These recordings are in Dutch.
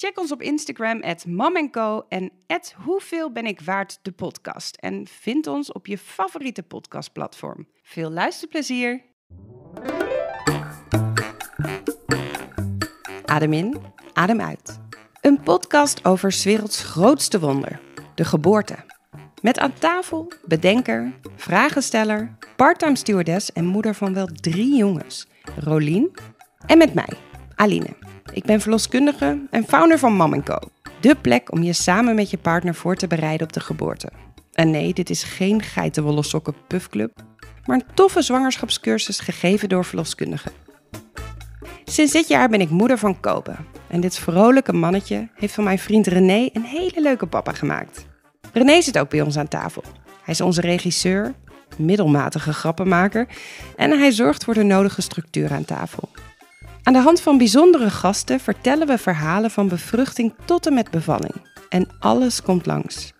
Check ons op Instagram, at Co en at Hoeveel ben ik waard de podcast. En vind ons op je favoriete podcastplatform. Veel luisterplezier! Adem in, adem uit. Een podcast over 's werelds grootste wonder, de geboorte. Met aan tafel bedenker, vragensteller, parttime stewardess en moeder van wel drie jongens, Rolien. En met mij, Aline. Ik ben verloskundige en founder van Mam Co. De plek om je samen met je partner voor te bereiden op de geboorte. En nee, dit is geen geitenwolle sokken puffclub, maar een toffe zwangerschapscursus gegeven door verloskundigen. Sinds dit jaar ben ik moeder van Kobe. En dit vrolijke mannetje heeft van mijn vriend René een hele leuke papa gemaakt. René zit ook bij ons aan tafel. Hij is onze regisseur, middelmatige grappenmaker en hij zorgt voor de nodige structuur aan tafel. Aan de hand van bijzondere gasten vertellen we verhalen van bevruchting tot en met bevalling. En alles komt langs.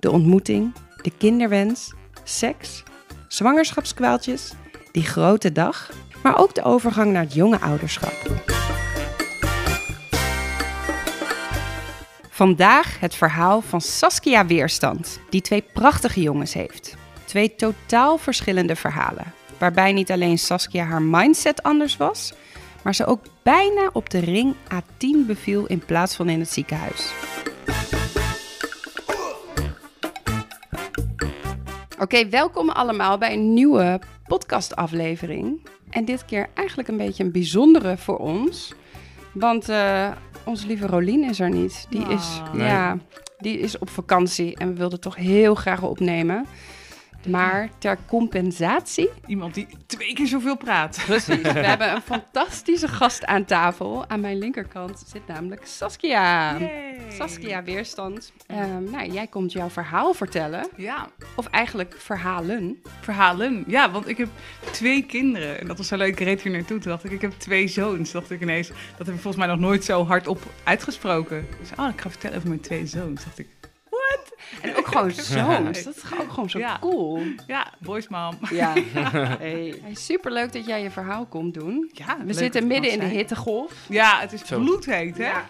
De ontmoeting, de kinderwens, seks, zwangerschapskwaaltjes, die grote dag, maar ook de overgang naar het jonge ouderschap. Vandaag het verhaal van Saskia Weerstand, die twee prachtige jongens heeft. Twee totaal verschillende verhalen, waarbij niet alleen Saskia haar mindset anders was, maar ze ook bijna op de ring A10 beviel in plaats van in het ziekenhuis. Oké, welkom allemaal bij een nieuwe podcastaflevering. En dit keer eigenlijk een beetje een bijzondere voor ons. Want uh, onze lieve Rolien is er niet. Die, is, ja, die is op vakantie en we wilden toch heel graag opnemen. Maar ter compensatie. Iemand die twee keer zoveel praat. Precies. We hebben een fantastische gast aan tafel. Aan mijn linkerkant zit namelijk Saskia. Yay. Saskia Weerstand. Um, nou, jij komt jouw verhaal vertellen. Ja. Of eigenlijk verhalen. Verhalen, ja, want ik heb twee kinderen. En dat was zo leuk. Ik reed hier naartoe. Toen dacht ik, ik heb twee zoons. Dacht ik ineens, dat heb ik volgens mij nog nooit zo hardop uitgesproken. Dus, oh, ik ga vertellen over mijn twee zoons. Dacht ik, en ook gewoon zoons. Dat is ook gewoon zo ja. cool. Ja, voice mom. Ja. Hey. hey super leuk dat jij je verhaal komt doen. Ja, we zitten midden in de hittegolf. Ja, het is bloedheet, hè? Ja.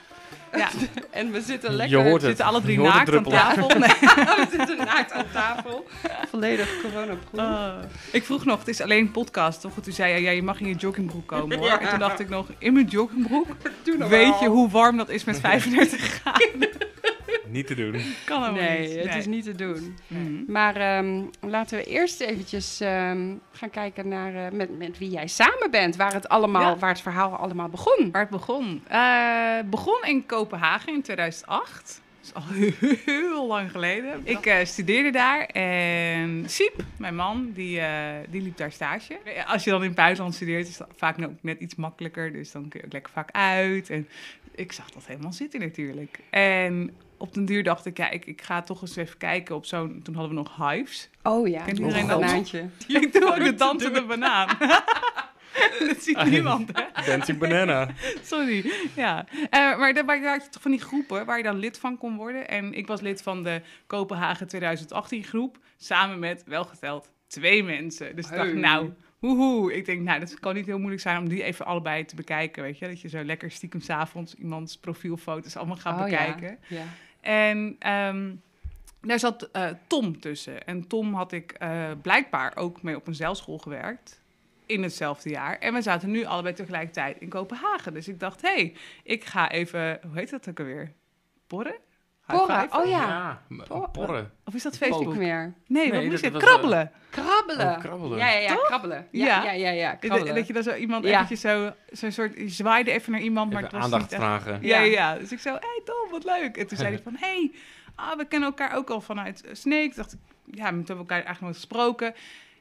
Ja, en we zitten lekker. Je hoort we zitten alle drie naakt aan tafel. Nee. we zitten naakt aan tafel. Volledig corona-proof. Uh, ik vroeg nog, het is alleen een podcast, toch? Toen zei je, ja, je mag in je joggingbroek komen, hoor. Ja. En toen dacht ik nog, in mijn joggingbroek? Weet je hoe warm dat is met 35 graden? Niet te doen. Kan helemaal Nee, niet. het is niet te doen. Mhm. Maar ehm, laten we eerst eventjes ehm, gaan kijken naar eh, met, met wie jij samen bent. Waar het, allemaal, Ja. waar het verhaal allemaal begon. Waar het begon? Eh, begon in Kopenhagen in 2008. Dat is al heel lang geleden. Ik eh, studeerde daar en Siep, mijn man, die, eh, die liep daar stage. Als je dan in het buitenland studeert, is dat vaak ook net iets makkelijker. Dus dan kun je ook lekker vaak uit. En ik zag dat helemaal zitten natuurlijk. En op den duur dacht ik, ja, ik, ik ga toch eens even kijken op zo'n... Toen hadden we nog Hives. Oh ja, Kent een iedereen dat nog? banaantje. Ik doe ook de dansende banaan. dat ziet niemand, hè? Dancing Banana. Sorry. Ja. Eh, maar daar had je toch van die groepen waar je dan lid van kon worden. En ik was lid van de Kopenhagen 2018 groep. Samen met, welgeteld, twee mensen. Dus ik dacht, nou, hoehoe. Ik denk, nou, dat kan niet heel moeilijk zijn om die even allebei te bekijken. Weet je, dat je zo lekker stiekem s'avonds iemands profielfoto's allemaal gaat Oh ja, bekijken. Ja. En ehm, daar zat eh, Tom tussen. En Tom had ik eh, blijkbaar ook mee op een zeilschool gewerkt. In hetzelfde jaar. En we zaten nu allebei tegelijkertijd in Kopenhagen. Dus ik dacht, hé, hey, ik ga even... Hoe heet dat ook alweer? Porren? Porren, five? oh ja. Porren. porren. Of is dat Facebook? meer. Nee, Nee, wat dat moest het? was, Krabbelen. Krabbelen. Oh, krabbelen. Ja, ja, ja, Toch? krabbelen. Ja, Ja. ja, ja, ja, Dat, krabbelen. dat je dan zo iemand Ja. eventjes zo... Zo'n soort... Je zwaaide even naar iemand, maar Even het was aandacht niet vragen. Ja, Ja. ja, ja. Dus ik zo, hé hey Tom, wat leuk. En toen zei hij van, hé, hey, ah, we kennen elkaar ook al vanuit eh, Snake. Toen dacht ik, ja, we hebben elkaar eigenlijk nooit gesproken.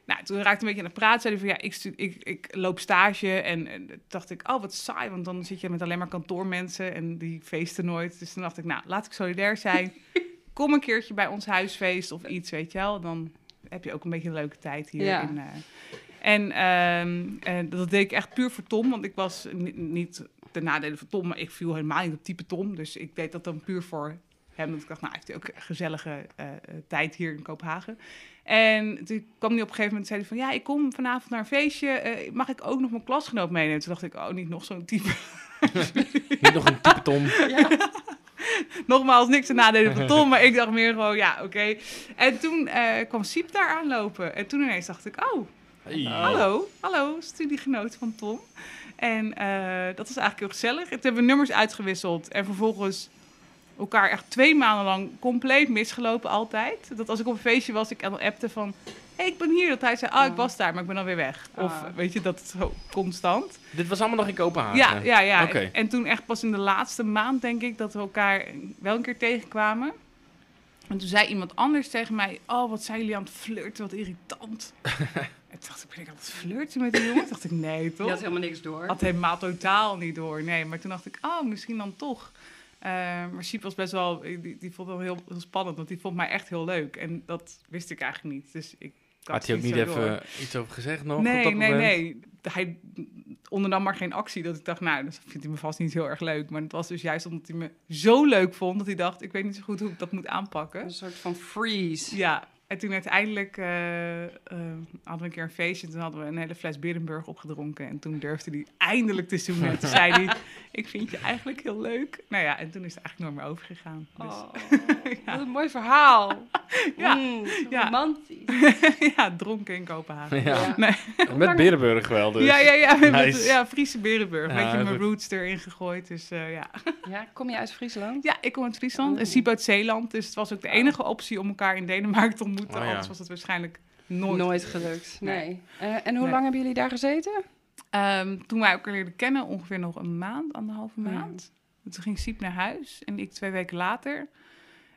Nou, toen raakte ik een beetje aan het praten. Zei hij van, ja, ik, ik, ik loop stage. En, en dacht ik, oh, wat saai. Want dan zit je met alleen maar kantoormensen en die feesten nooit. Dus toen dacht ik, nou, laat ik solidair zijn. kom een keertje bij ons huisfeest of iets, weet je wel. Dan heb je ook een beetje een leuke tijd hier. Ja. In, eh. en ehm, en dat deed ik echt puur voor Tom, want ik was ni- niet de nadelen van Tom, maar ik viel helemaal niet op type Tom. Dus ik deed dat dan puur voor hem. Want ik dacht, nou, hij heeft ook een gezellige eh, eh, tijd hier in Kopenhagen. En toen kwam hij op een gegeven moment zei hij van... ja, ik kom vanavond naar een feestje. eh, mag ik ook nog mijn klasgenoot meenemen? Toen dacht ik, oh, niet nog zo'n type. Niet nog een type Tom. Nogmaals, niks te nadelen van Tom. Maar ik dacht meer gewoon, ja, oké. En toen eh, kwam Siep daar aanlopen. En toen ineens dacht ik, oh, Hey. hallo, hallo, studiegenoot van Tom. En eh, dat was eigenlijk heel gezellig. En toen hebben we nummers uitgewisseld. En vervolgens elkaar echt twee maanden lang compleet misgelopen altijd. Dat als ik op een feestje was, ik dan appte van... Hé, hey, ik ben hier. Dat hij zei, ah, ik Oh. was daar, maar ik ben alweer weg. Of Ah. weet je, dat zo constant. Dit was allemaal nog in Kopenhagen? Ja, ja, ja. Oké. En, en toen echt pas in de laatste maand, denk ik, dat we elkaar wel een keer tegenkwamen. En toen zei iemand anders tegen mij, oh, wat zijn jullie aan het flirten, wat irritant. en toen dacht ik, ben ik aan het flirten met die jongen? Toen dacht ik, nee, Je toch? had helemaal niks door. Had helemaal totaal niet door, nee. Maar toen dacht ik, oh, misschien dan toch. Eh, maar Siep was best wel, die, die vond het wel heel, heel spannend, want die vond mij echt heel leuk. En dat wist ik eigenlijk niet. Dus ik Had hij ook niet even door. iets over gezegd nog? op Nee, dat nee, moment? nee. Hij ondernam maar geen actie. Dat ik dacht, nou, dat vindt hij me vast niet heel erg leuk. Maar het was dus juist omdat hij me zo leuk vond... dat hij dacht, ik weet niet zo goed hoe ik dat moet aanpakken. Een soort van freeze. Ja, en toen uiteindelijk eh, eh, hadden we een keer een feestje... en toen hadden we een hele fles Berenburg opgedronken. En toen durfde hij eindelijk te zoenen. En toen zei hij, ik vind je eigenlijk heel leuk. Nou ja, en toen is het eigenlijk nooit meer overgegaan. Dus, Oh, wat een mooi verhaal. Ja. Mm, Ja. romantisch. ja, dronken in Kopenhagen. Ja. Nee. Met Berenburg wel dus. Ja, ja, ja. Met, Nice. ja, Friese Berenburg. Ja, Weet je, mijn goed. roots erin gegooid. Dus eh, ja. Ja, kom je uit Friesland? Ja, ik kom uit Friesland en Oeh. Siep uit Zeeland. Dus het was ook de enige optie om elkaar in Denemarken te ontmoeten. Oh, ja. Anders was het waarschijnlijk nooit. Nooit gelukt. Nee. Nee. Eh, en hoe Nee. lang hebben jullie daar gezeten? Ehm, toen wij elkaar leerden kennen, ongeveer nog een maand, anderhalve Ja. maand. Toen ging Siep naar huis en ik twee weken later.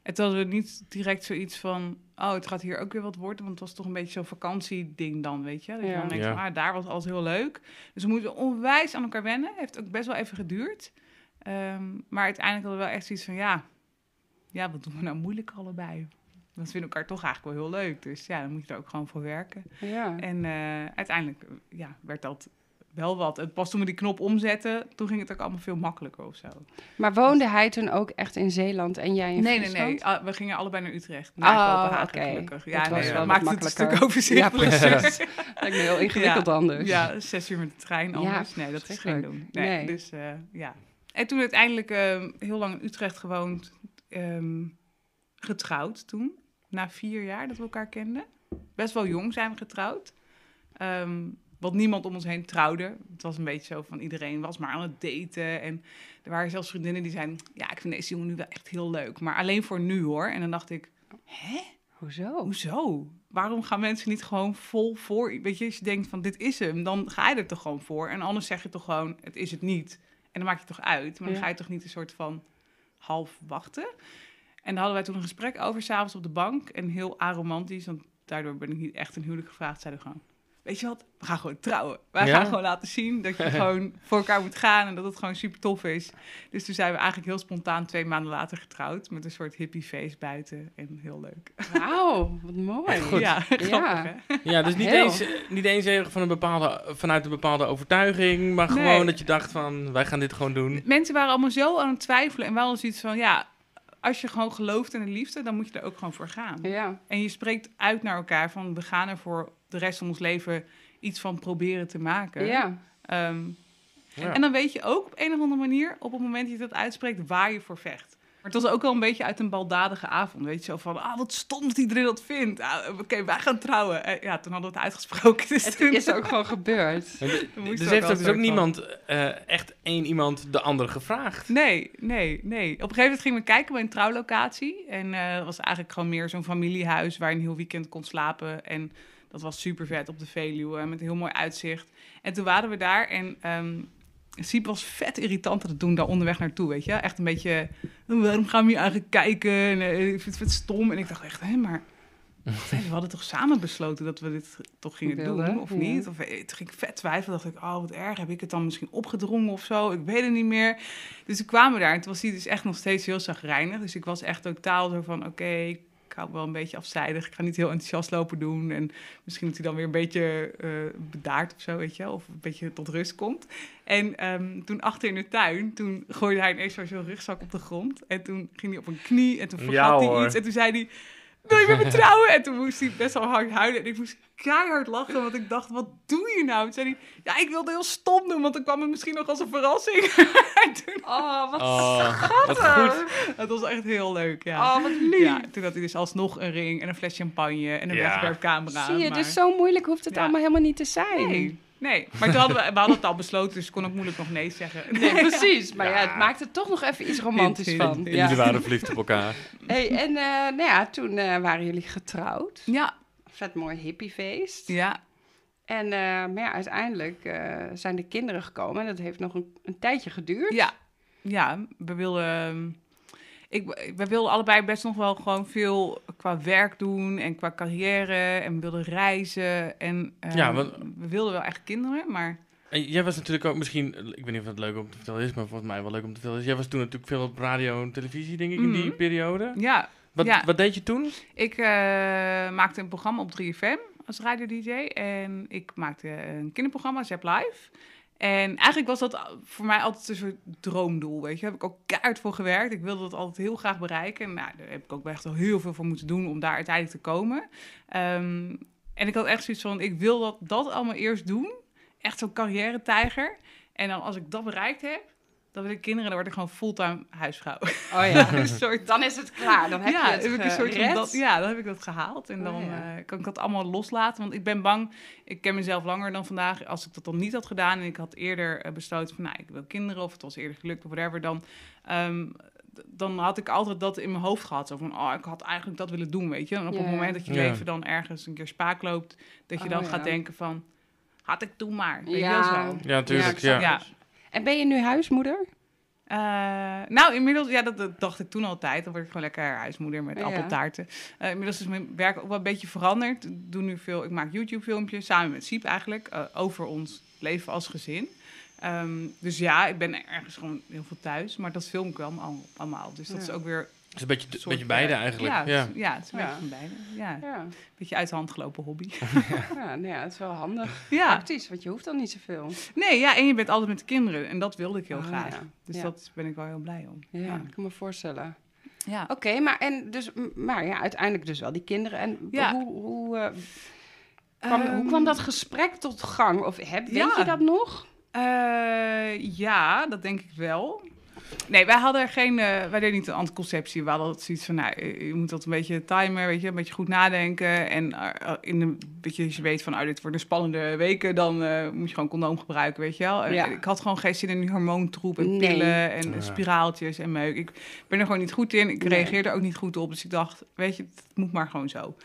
En toen hadden we niet direct zoiets van... oh, het gaat hier ook weer wat worden. Want het was toch een beetje zo'n vakantieding dan, weet je. Dat je Ja. dan denkt, Ja. van, ah, daar was alles heel leuk. Dus we moeten onwijs aan elkaar wennen. Heeft ook best wel even geduurd. Ehm, maar uiteindelijk hadden we wel echt zoiets van... ja, ja, wat doen we nou moeilijk allebei? We vinden elkaar toch eigenlijk wel heel leuk. Dus ja, dan moet je er ook gewoon voor werken. Ja. En eh, uiteindelijk eh, ja, werd dat wel wat. En pas toen we die knop omzetten, toen ging het ook allemaal veel makkelijker of zo. Maar woonde hij toen ook echt in Zeeland en jij in nee, nee, Friesland? nee. Ah, we gingen allebei naar Utrecht. Naar Oh, oké. gelukkig. Dat Ja, was nee, dat wat maakt het een stuk overzichtelijk. Ja, precies. Lijkt me heel ingewikkeld Ja. anders. Ja, zes uur met de trein anders. nee, dat is geen doen. Nee, Nee. Dus eh, ja. En toen uiteindelijk eh, heel lang in Utrecht gewoond. ehm, getrouwd toen. Na vier jaar dat we elkaar kenden. Best wel jong zijn we getrouwd. Ehm, want niemand om ons heen trouwde. Het was een beetje zo van iedereen was maar aan het daten. En er waren zelfs vriendinnen die zeiden... Ja, ik vind deze jongen nu wel echt heel leuk. Maar alleen voor nu hoor. En dan dacht ik... Hè? Hoezo? Hoezo? Waarom gaan mensen niet gewoon vol voor? Weet je, als je denkt van dit is hem, dan ga je er toch gewoon voor. En anders zeg je toch gewoon, het is het niet. En dan maak je het toch uit. Maar dan Ja. ga je toch niet een soort van half wachten. En daar hadden wij toen een gesprek over, s'avonds op de bank. En heel aromantisch, want daardoor ben ik niet echt een huwelijk gevraagd. Zeiden we gewoon, weet je wat, we gaan gewoon trouwen. Wij Ja? gaan gewoon laten zien dat je gewoon voor elkaar moet gaan. En dat het gewoon super tof is. Dus toen zijn we eigenlijk heel spontaan twee maanden later getrouwd. Met een soort hippie feest buiten. En heel leuk. Wauw, wat mooi. Goed. Ja, grappig Ja. hè? Ja, dus niet Heel. eens, niet eens even van een bepaalde, vanuit een bepaalde overtuiging, maar Nee. gewoon dat je dacht van, wij gaan dit gewoon doen. Mensen waren allemaal zo aan het twijfelen. En wel eens iets van, ja, als je gewoon gelooft in de liefde, dan moet je er ook gewoon voor gaan. Ja. En je spreekt uit naar elkaar van, we gaan er voor de rest van ons leven iets van proberen te maken. Ja. Ehm, Ja. En dan weet je ook op een of andere manier, op het moment dat je dat uitspreekt, waar je voor vecht. Maar het was ook wel een beetje uit een baldadige avond, weet je, zo van, ah, wat stom dat iedereen dat vindt. Ah, Oké, wij gaan trouwen. Ja, toen hadden we het uitgesproken. Dus Het toen- is ook gewoon gebeurd. Dus er heeft ook dus ook niemand, eh, echt één iemand de andere gevraagd. Nee, nee, nee. Op een gegeven moment gingen we kijken bij een trouwlocatie. En eh dat was eigenlijk gewoon meer zo'n familiehuis waar je een heel weekend kon slapen. En dat was super vet op de Veluwe met een heel mooi uitzicht. En toen waren we daar en ehm Siep was vet irritant het doen daar onderweg naartoe, weet je. Echt een beetje, "Oh, waarom gaan we hier eigenlijk kijken? En, eh, ik vind het vet stom. En ik dacht echt, hé, maar we hadden toch samen besloten dat we dit toch gingen doen, of ja. niet? Of, eh, toen ging ik vet twijfelen. dacht ik, oh, wat erg. Heb ik het dan misschien opgedrongen of zo? Ik weet het niet meer. Dus we kwamen daar en toen was hij dus echt nog steeds heel zagrijnig. Dus ik was echt totaal zo van, oké, ik hou wel een beetje afzijdig. Ik ga niet heel enthousiast lopen doen. En misschien dat hij dan weer een beetje eh, bedaard of zo, weet je. Of een beetje tot rust komt. En ehm, toen achter in de tuin, toen gooide hij ineens zo zijn rugzak op de grond. En toen ging hij op een knie en toen vergat Ja, hij iets. En toen zei hij, wil je met me trouwen? En toen moest hij best wel hard huilen. En ik moest keihard lachen, want ik dacht, wat doe je nou? Toen zei hij, ja, ik wilde heel stom doen, want dan kwam het misschien nog als een verrassing. en toen, Oh, wat Oh, wat goed. het was echt heel leuk, ja. Oh, wat lief. Ja, toen had hij dus alsnog een ring en een fles champagne en een Ja. wegwerpcamera. Zie je, maar- dus zo moeilijk hoeft het Ja. allemaal helemaal niet te zijn. Nee, nee. Maar toen hadden we, we hadden het al besloten, dus ik kon ook moeilijk nog nee zeggen. Nee, precies. Maar ja. Ja. het maakt er toch nog even iets romantisch Hint, van. hint. Ja. jullie waren verliefd op elkaar. Hey, en eh, nou ja, toen eh, waren jullie getrouwd. Ja, Vet mooi hippiefeest. ja. En eh, maar ja, uiteindelijk eh, zijn de kinderen gekomen. En dat heeft nog een, een tijdje geduurd. Ja, ja we wilden. Ik, we wilden allebei best nog wel gewoon veel qua werk doen en qua carrière. En we wilden reizen. En ehm, Ja, want- we wilden wel echt kinderen, maar En jij was natuurlijk ook misschien, ik weet niet of het leuk om te vertellen is, maar volgens mij wel leuk om te vertellen is. Jij was toen natuurlijk veel op radio en televisie, denk ik, in die Mhm. periode. ja. Wat, Ja. wat deed je toen? Ik eh, maakte een programma op 3FM als radio-dj. En ik maakte een kinderprogramma, Zap Live. En eigenlijk was dat voor mij altijd een soort droomdoel, weet je. Daar heb ik ook keihard voor gewerkt. Ik wilde dat altijd heel graag bereiken. Nou, daar heb ik ook echt wel heel veel voor moeten doen om daar uiteindelijk te komen. Ehm, en ik had echt zoiets van, ik wil dat, dat allemaal eerst doen. Echt zo'n carrière-tijger. En dan als ik dat bereikt heb, dan wil ik kinderen, dan word ik gewoon fulltime huisvrouw. Oh ja. een soort Dan is het klaar. Dan heb ja, je het heb ik een soort van gered. dat, ja, dan heb ik dat gehaald. En Oh, dan ja. eh, kan ik dat allemaal loslaten. Want ik ben bang, ik ken mezelf langer dan vandaag. Als ik dat dan niet had gedaan en ik had eerder eh, besloten van... nou, ik wil kinderen of het was eerder gelukt of whatever... dan, ehm, dan had ik altijd dat in mijn hoofd gehad. Zo van, oh, ik had eigenlijk dat willen doen, weet je. En op Ja, het ja. moment dat je Ja. leven dan ergens een keer spaak loopt... dat je Oh, dan ja. gaat denken van... had ik toen maar, weet Ja. je wel zo. Ja, natuurlijk. Ja, het. En ben je nu huismoeder? Eh, nou, inmiddels, ja, dat, dat dacht ik toen altijd. Dan word ik gewoon lekker huismoeder met Ja. appeltaarten. Eh, inmiddels is mijn werk ook wel een beetje veranderd. Ik doe nu veel, ik maak YouTube-filmpjes samen met Siep eigenlijk eh, over ons leven als gezin. Ehm, dus ja, ik ben ergens gewoon heel veel thuis, maar dat film ik wel allemaal. allemaal. Dus dat Ja. is ook weer Het is een beetje, een beetje beide eigenlijk. Ja, Ja, het is- ja, het is een Ja. beetje van beide. Ja, Ja, een beetje uit de hand gelopen hobby. ja, nou ja, het is wel handig. ja, Praktisch, want je hoeft dan niet zoveel. nee, ja, en je bent altijd met de kinderen en dat wilde ik heel Ah, graag. ja. Dus Ja. dat ben ik wel heel blij om. Ja, ja. ik kan me voorstellen. ja. Oké, maar, en dus, maar ja, uiteindelijk dus wel die kinderen. En Ja. hoe, hoe, eh, kwam, hoe Ehm, kwam dat gesprek tot gang? Of heb, weet Ja. je dat nog? Eh, ja, dat denk ik wel. Nee, wij hadden geen, eh, wij deden niet een anticonceptie. We hadden zoiets van, nou, eh, je moet dat een beetje timen, weet je, een beetje goed nadenken. En eh, in een beetje, als je weet van, oh, dit worden spannende weken, dan eh, moet je gewoon condoom gebruiken, weet je wel. Ja. Ik had gewoon geen zin in die hormoontroep en Nee. pillen en Ja. spiraaltjes en meuk. Ik ben er gewoon niet goed in. Ik Nee. reageerde er ook niet goed op. Dus ik dacht, weet je, het moet maar gewoon zo.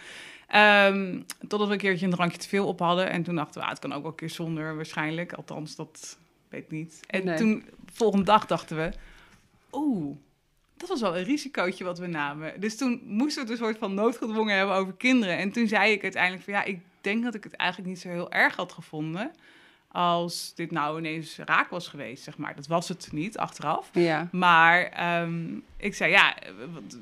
Ehm, totdat we een keertje een drankje te veel op hadden. En toen dachten we, ah, het kan ook wel een keer zonder waarschijnlijk. Althans, dat weet ik niet. En Nee. toen, volgende dag dachten we, oeh, dat was wel een risicootje wat we namen. Dus toen moesten we het een soort van noodgedwongen hebben over kinderen. En toen zei ik uiteindelijk van, ja, ik denk dat ik het eigenlijk niet zo heel erg had gevonden... als dit nou ineens raak was geweest, zeg maar. Dat was het niet, achteraf. Ja. Maar ehm, ik zei, ja, wat,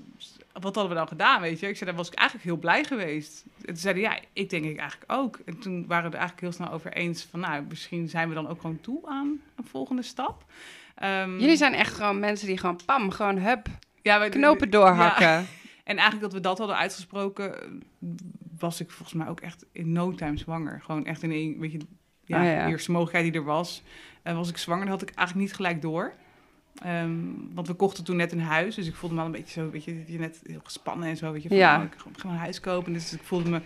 wat hadden we dan gedaan, weet je? Ik zei, daar was ik eigenlijk heel blij geweest. En toen zeiden ja, ik denk ik eigenlijk ook. En toen waren we er eigenlijk heel snel over eens van, nou, misschien zijn we dan ook gewoon toe aan een volgende stap. Ehm, Jullie zijn echt gewoon mensen die gewoon pam, gewoon hup, ja, wij- knopen Ja. doorhakken. En eigenlijk dat we dat hadden uitgesproken, eh, was ik volgens mij ook echt in no time zwanger. Gewoon echt in één, weet je, ja, Oh ja. de eerste mogelijkheid die er was. En was ik zwanger, dat had ik eigenlijk niet gelijk door. Ehm, want we kochten toen net een huis, dus ik voelde me al een beetje zo, weet je, net heel gespannen en zo, weet je, van, Ja. oh, ik ga gewoon een huis kopen. Dus ik voelde me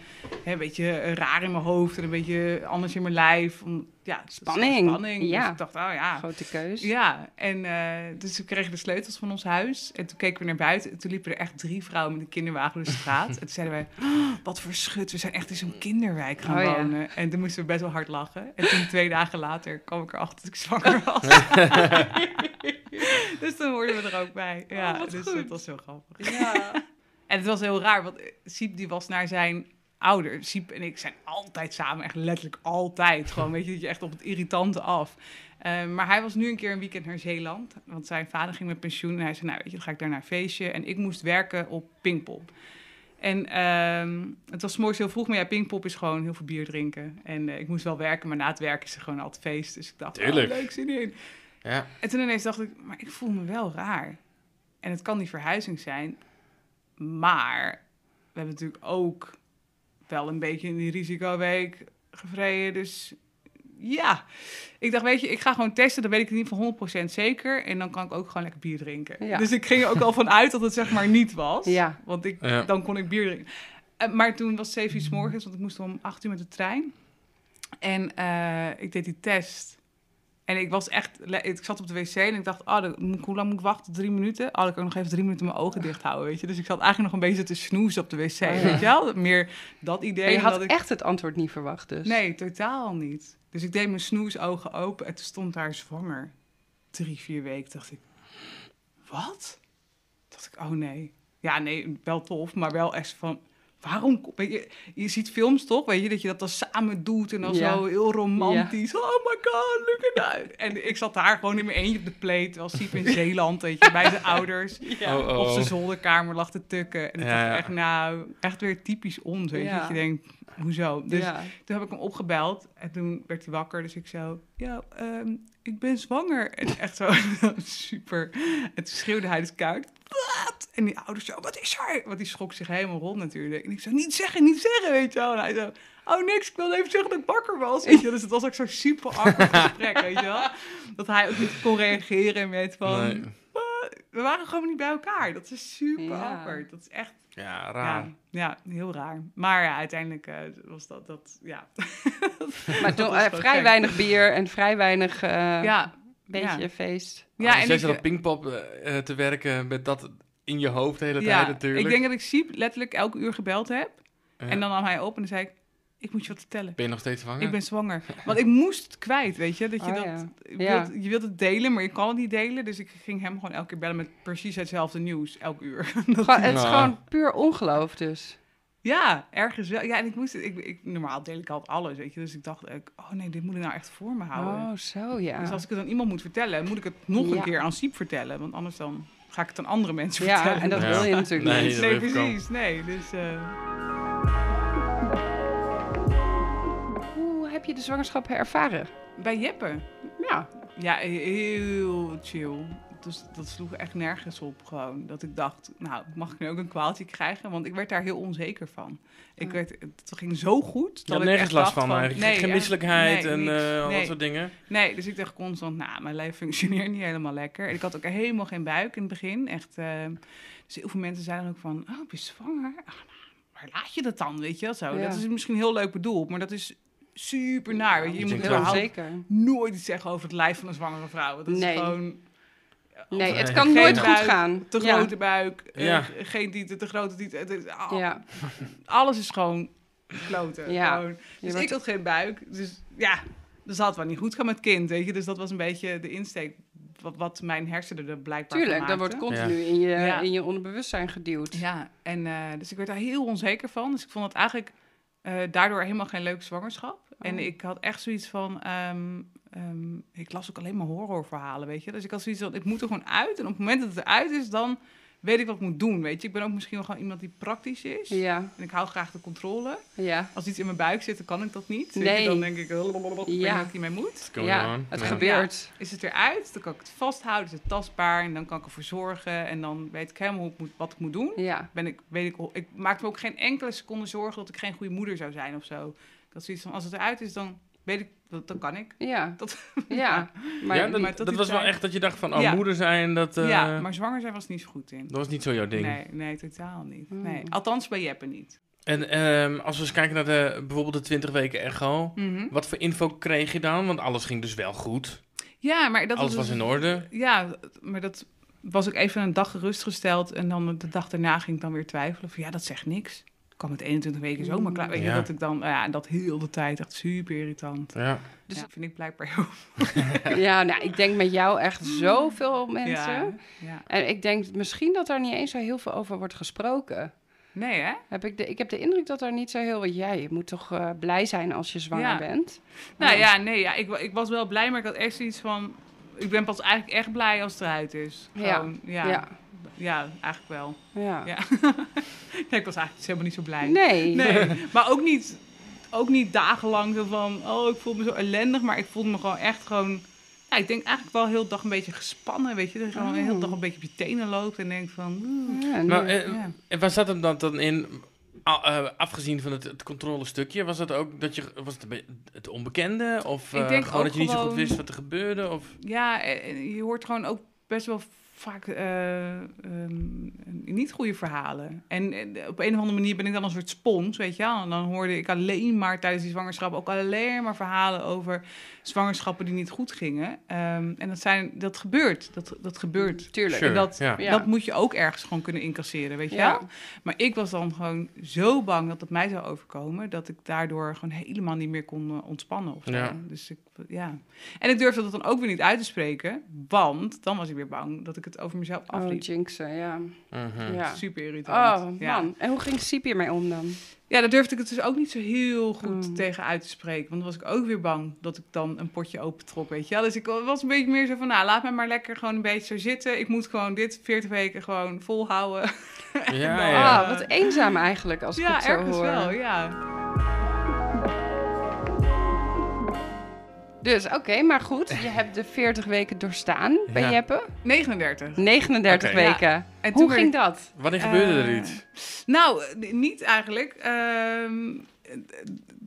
hè, een beetje raar in mijn hoofd en een beetje anders in mijn lijf. Om, ja, Spanning, spanning. ja. Dus ik dacht, oh ja, Grote keus. ja, en eh, dus we kregen de sleutels van ons huis. En toen keken we naar buiten. En toen liepen er echt drie vrouwen met een kinderwagen door de straat. en toen zeiden wij, "Oh, wat voor schut, we zijn echt in zo'n kinderwijk gaan Oh ja. wonen. En toen moesten we best wel hard lachen. En toen twee dagen later kwam ik erachter dat ik zwanger was. dus toen hoorden we er ook bij. Ja, Oh, wat dus goed. dat was heel grappig. Ja. En het was heel raar, want Siep die was naar zijn ouder. Siep en ik zijn altijd samen, echt letterlijk altijd. Gewoon, weet je, dat je echt op het irritante af. Uh, maar hij was nu een keer een weekend naar Zeeland. Want zijn vader ging met pensioen. En hij zei, nou weet je, dan ga ik daar naar een feestje. En ik moest werken op Pinkpop. En uh, het was morgens heel vroeg, maar ja, Pinkpop is gewoon heel veel bier drinken. En uh, ik moest wel werken, maar na het werken is er gewoon altijd feest. Dus ik dacht, oh, leuk, zin in. Ja. En toen ineens dacht ik, maar ik voel me wel raar. En het kan die verhuizing zijn. Maar we hebben natuurlijk ook wel een beetje in die risicoweek gevreden. Dus ja, ik dacht, weet je, ik ga gewoon testen. Dan weet ik het niet van 100% zeker. En dan kan ik ook gewoon lekker bier drinken. Ja. Dus ik ging er ook al van uit dat het zeg maar niet was. Ja. Want ik, Ja. dan kon ik bier drinken. Eh, maar toen was het 7 uur 's morgens, want ik moest om 8 uur met de trein. En eh, ik deed die test. En ik was echt, ik zat op de wc en ik dacht, oh, ik- hoe lang moet ik wachten? Drie minuten? Oh, dan kan ik nog even drie minuten mijn ogen dicht houden, weet je. Dus ik zat eigenlijk nog een beetje te snoezen op de wc, Oh, ja. weet je wel? Meer dat idee. En je had dat ik... echt het antwoord niet verwacht dus. Nee, totaal niet. Dus ik deed mijn snoesogen open en toen stond daar zwanger. Drie, vier weken dacht ik, wat? Dacht ik, oh nee. Ja, nee, wel tof, maar wel echt van, waarom? je, je ziet films toch, weet je, dat je dat dan samen doet en dan Ja. zo heel romantisch. Oh my god, look at that. En ik zat daar gewoon in mijn eentje op de plate, terwijl Siep in Zeeland, weet je, bij zijn ouders. Ja. Oh, oh. Op zijn zolderkamer lag te tukken. En dacht ja. echt, nou, echt weer typisch ons, weet je. Ja. Dat je denkt, hoezo? Dus ja. toen heb ik hem opgebeld en toen werd hij wakker. Dus ik zo, ja, ehm, ik ben zwanger. En echt zo, super. En toen schreeuwde hij dus koud. Wat? En die ouders zo, wat is er? Want die schrok zich helemaal rond natuurlijk. En ik zo, niet zeggen, niet zeggen, weet je wel. En hij zo, oh niks, ik wilde even zeggen dat ik wakker was. Weet je? wel. Dus het was ook zo'n super awkward gesprek, weet je wel. Dat hij ook niet kon reageren met van... Nee. "Wat?" We waren gewoon niet bij elkaar. Dat is super Ja. awkward. Dat is echt Ja, raar. ja, ja, heel raar. Maar ja, uiteindelijk eh, was dat, dat ja. Maar toen, was eh, vrij gek. weinig bier en vrij weinig eh, ja, beetje ja. feest. Ja, en en ik, zat op Pinkpop eh, eh, te werken met dat in je hoofd de hele ja, tijd natuurlijk. ik denk dat ik Siep letterlijk elke uur gebeld heb. Ja. En dan nam hij op en dan zei ik, ik moet je wat vertellen. Ben je nog steeds zwanger? Ik ben zwanger. Want ik moest het kwijt, weet je. Dat je, Oh, dat, ja. je, Ja. wilt, je wilt het delen, maar je kan het niet delen. Dus ik ging hem gewoon elke keer bellen met precies hetzelfde nieuws, elk uur. Dat- Gewoon, het is Nou. gewoon puur ongeloof dus. Ja, ergens wel. Ja, en ik moest ik, ik, normaal deel ik altijd alles, weet je. Dus ik dacht, ook, oh nee, dit moet ik nou echt voor me houden. Oh, zo ja. Dus als ik het aan iemand moet vertellen, moet ik het nog een Ja. keer aan Siep vertellen. Want anders dan ga ik het aan andere mensen Ja, vertellen. en dat Ja. wil je natuurlijk Nee, niet. nee, precies. Nee, dus... eh, Hoe heb je de zwangerschap ervaren? bij Jeppe. Ja. Ja, heel chill. Dus dat sloeg echt nergens op gewoon. Dat ik dacht, nou, mag ik nu ook een kwaaltje krijgen? Want ik werd daar heel onzeker van. Ik werd, het ging zo goed. Je dat had ik nergens echt last dacht van, eigenlijk. nee, Geen misselijkheid nee, en eh, al Nee. dat soort dingen. Nee, dus ik dacht constant, nou, mijn lijf functioneert niet helemaal lekker. En ik had ook helemaal geen buik in het begin. Echt, eh, dus heel veel mensen zeiden ook van, oh, ben je zwanger? Ah, nou, waar laat je dat dan, weet je wel zo? Ja. Dat is misschien heel leuk bedoeld, maar dat is super naar, weet je. Moet Heel nooit iets zeggen over het lijf van een zwangere vrouw. Dat is Nee. gewoon... Nee, het kan Geen nooit goed gaan. Te Ja. grote buik, eh, geen tieten, te grote tieten. Het is- Alles is gewoon kloten. Ja. Gewoon. Je Dus wordt- ik had geen buik. Dus ja, dus dat wel niet goed gaan met kind, weet je. Dus dat was een beetje de insteek wat, wat mijn hersenen er blijkbaar tuurlijk. Dat wordt continu in, je, Ja. in je onderbewustzijn geduwd. Ja, en eh, dus ik werd daar heel onzeker van. Dus ik vond het eigenlijk eh, daardoor helemaal geen leuke zwangerschap. En Oh. ik had echt zoiets van... ehm, ehm, ik las ook alleen maar horrorverhalen, weet je. Dus ik had zoiets van, ik moet er gewoon uit. En op het moment dat het eruit is, dan weet ik wat ik moet doen, weet je. Ik ben ook misschien wel gewoon iemand die praktisch is. Ja, En ik hou graag de controle. ja. Als iets in mijn buik zit, dan kan ik dat niet. Nee. dan denk ik, Ja. niet wat ik hiermee moet. Ja on. het Ja. gebeurt. Is het eruit, dan kan ik het vasthouden, is het tastbaar. En dan kan ik ervoor zorgen. En dan weet ik helemaal hoe ik moet, wat ik moet doen. Ja, Ben ik, weet ik, ik maakte me ook geen enkele seconde zorgen dat ik geen goede moeder zou zijn of zo. Ik had zoiets van, als het eruit is, dan weet ik, dat, dan kan ik. ja. Dat- ja. Maar, ja, dat, maar dat was wel echt dat je dacht van, oh, Ja. moeder zijn, dat, eh, ja, maar zwanger zijn was niet zo goed in. dat was niet zo jouw ding. Nee, nee, totaal niet. Hmm. Nee. Althans bij Jeppe niet. En ehm, als we eens kijken naar de, bijvoorbeeld de 20 weken echo, Mhm. wat voor info kreeg je dan? Want alles ging dus wel goed. Ja, maar dat alles was was in orde. Ja, maar dat was ook even een dag gerustgesteld. En dan de dag daarna ging ik dan weer twijfelen. Van ja, dat zegt niks. Ik kwam met 21 weken zomaar klaar. Weet je, Ja. dat ik dan, ja, en dat heel de tijd echt super irritant. Ja. Dus ja, vind ik blijkbaar heel. ja, nou, ik denk met jou echt zoveel mensen. Ja, ja. En ik denk misschien dat er niet eens zo heel veel over wordt gesproken. Nee, hè? Heb ik, de, ik heb de indruk dat er niet zo heel wat jij. Je moet toch eh, blij zijn als je zwanger Ja. bent. Nou ja, nee, ja, ik, ik was wel blij, maar ik had echt zoiets van... Ik ben pas eigenlijk echt blij als het eruit is. Ja. Gewoon, ja. Ja. Ja. eigenlijk wel. Ja. Ja. Ik was eigenlijk dus helemaal niet zo blij. Nee. Nee, maar ook niet, ook niet dagenlang zo van... Oh, ik voel me zo ellendig, maar ik voelde me gewoon echt gewoon... Ja, ik denk eigenlijk wel heel de dag een beetje gespannen, weet je. Dat je gewoon de hele Oh. dag een beetje op je tenen loopt en denkt van... Ja, Maar eh, ja. en waar zat hem dan, dan in, a- eh, afgezien van het, het controlestukje, was dat ook dat je, was het het onbekende? Of Ik eh, denk gewoon dat je niet zo goed wist wat er gebeurde? Of, Ja, je hoort gewoon ook best wel vaak eh, ehm, niet goede verhalen. En eh, op een of andere manier ben ik dan een soort spons, weet je wel. En dan hoorde ik alleen maar tijdens die zwangerschap ook alleen maar verhalen over zwangerschappen die niet goed gingen. Ehm, en dat, zijn, dat gebeurt, dat, dat gebeurt. Tuurlijk. Sure, En dat, ja. Dat moet je ook ergens gewoon kunnen incasseren, weet je Ja. wel. Maar ik was dan gewoon zo bang dat het mij zou overkomen... dat ik daardoor gewoon helemaal niet meer kon eh, ontspannen of zo. Ja. Dus ik, ja. En ik durfde dat dan ook weer niet uit te spreken... want dan was ik weer bang dat ik het over mezelf Oh, afliep. jinxen, ja. Mhm. ja. Super irritant. Oh, man. Ja. En hoe ging Siep hiermee om dan? ja, daar durfde ik het dus ook niet zo heel goed Mm. tegen uit te spreken. Want dan was ik ook weer bang dat ik dan een potje opentrok, weet je wel. Dus ik was een beetje meer zo van, nou, laat me maar lekker gewoon een beetje zo zitten. Ik moet gewoon dit 40 weken gewoon volhouden. Ja, dan- ja. Ah, wat eenzaam eigenlijk, als ik ja, het zo ergens hoor. wel, ja. Dus, oké, maar goed. Je hebt de 40 weken doorstaan bij Ja. Jeppe. 39. 39 Oké. weken. En Hoe toen ging dat? Wanneer gebeurde er Eh, iets? Nou, niet eigenlijk. Ehm,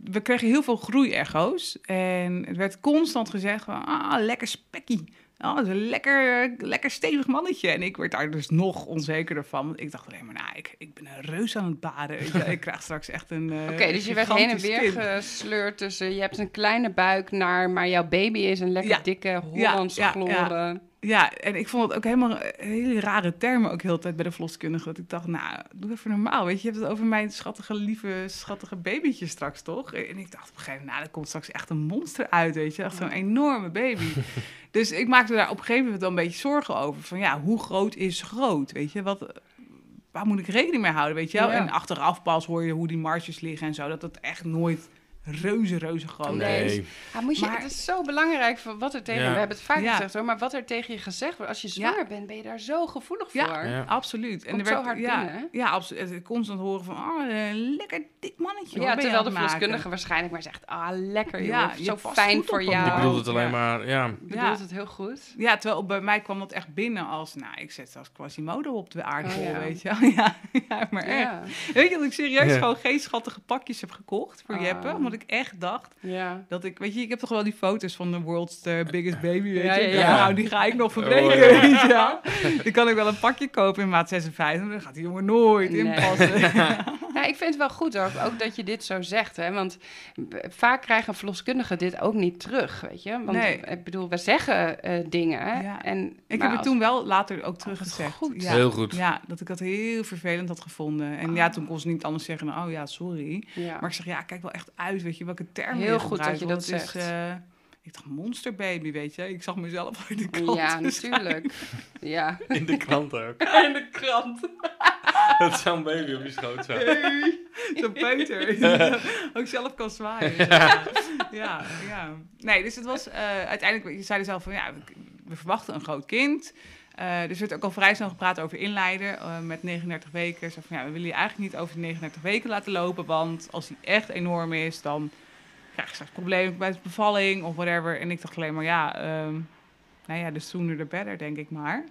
we kregen heel veel groeiecho's. En het werd constant gezegd van, ah, lekker spekkie. Oh, dat is een lekker, lekker stevig mannetje. En ik werd daar dus nog onzekerder van. Want ik dacht alleen maar, nou, ik, ik ben een reus aan het baden. ik krijg straks echt een eh, Oké, dus je werd heen en weer kind. gesleurd tussen... Je hebt een kleine buik naar... Maar jouw baby is een lekker Ja. dikke Ja, Hollands ja, ja. Ja, en ik vond het ook helemaal een hele rare termen ook heel tijd bij de verloskundige. Dat ik dacht, nou, doe even normaal. Weet je, je hebt het over mijn schattige, lieve, schattige babytje straks, toch? En ik dacht op een gegeven moment, nou, er komt straks echt een monster uit, weet je. Echt zo'n enorme baby. dus ik maakte daar op een gegeven moment wel een beetje zorgen over. Van ja, hoe groot is groot, weet je? Wat, waar moet ik rekening mee houden, weet je wel? Ja. En achteraf pas hoor je hoe die marges liggen en zo. Dat het echt nooit reuze, reuze groot Nee. is. Moet je, Maar- het is zo belangrijk voor wat er tegen... Ja. We hebben het vaak Ja. gezegd hoor, maar wat er tegen je gezegd wordt... Als je zwanger bent, ben je daar zo gevoelig Ja. voor. Ja. Absoluut. Komt zo hard ja, binnen? Ja, absoluut. Constant horen van, oh, een lekker dik mannetje. hoor, Ja, terwijl de verloskundige waarschijnlijk maar zegt... Ah, lekker Ja, joh, je zo fijn voor jou. Je bedoelt het alleen Ja. maar, ja. Je bedoelt het heel goed. Ja, terwijl bij mij kwam dat echt binnen als, nou, ik zet als Quasimodo op de aardbol, Oh, ja. weet je wel. Ja, ja, maar echt. Ja, Weet je dat ik serieus Ja. gewoon geen schattige pakjes heb gekocht voor Ah. Omdat ik echt dacht ja. dat ik, weet je, ik heb toch wel die foto's van de world's eh, biggest baby, weet Ja, je. ja, Nou, die ga ik nog verbreken, Oh, ja. weet je. Dan kan ik wel een pakje kopen in maat 56, maar dan gaat die jongen nooit Nee. inpassen. Ja, ik vind het wel goed hoor, ook dat je dit zo zegt. Hè? Want vaak krijgen verloskundigen dit ook niet terug, weet je. Want Nee. ik bedoel, we zeggen eh, dingen. Ja. En, Ik heb het als- toen wel later ook teruggezegd. goed. Ja. Heel goed. Ja, dat ik dat heel vervelend had gevonden. En ja, toen kon ze niet anders zeggen, dan, oh ja, sorry. Ja. Maar ik zeg, ja, kijk wel echt uit, weet je, welke termen Heel je goed dat je dat zegt. Is, eh, ik dacht, monsterbaby, weet je. Ik zag mezelf in de krant. ja, natuurlijk. Ja. In de krant ook. In de krant. Dat zo'n baby op je schoot zo. Zo'n peuter. ook zelf kan zwaaien. Ja, ja. ja. Nee, dus het was eh, uiteindelijk, je zei zelf van, ja, we, verwachten een groot kind. Eh dus er werd ook al vrij snel gepraat over inleiden eh, met 39 weken. Zo van, ja, we willen je eigenlijk niet over de 39 weken laten lopen, want als die echt enorm is, dan krijg je straks problemen bij de bevalling of whatever. En ik dacht alleen maar, ja, ehm, nou ja, de sooner the better, denk ik maar.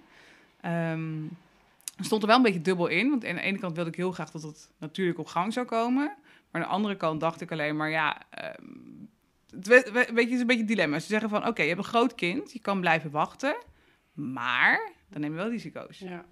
Ehm, er stond er wel een beetje dubbel in, want aan de ene kant wilde ik heel graag dat het natuurlijk op gang zou komen. Maar aan de andere kant dacht ik alleen maar, ja, ehm, het, we- we- weet je, het is een beetje een dilemma. Ze zeggen van, oké, je hebt een groot kind, je kan blijven wachten, maar dan neem je wel risico's. ja.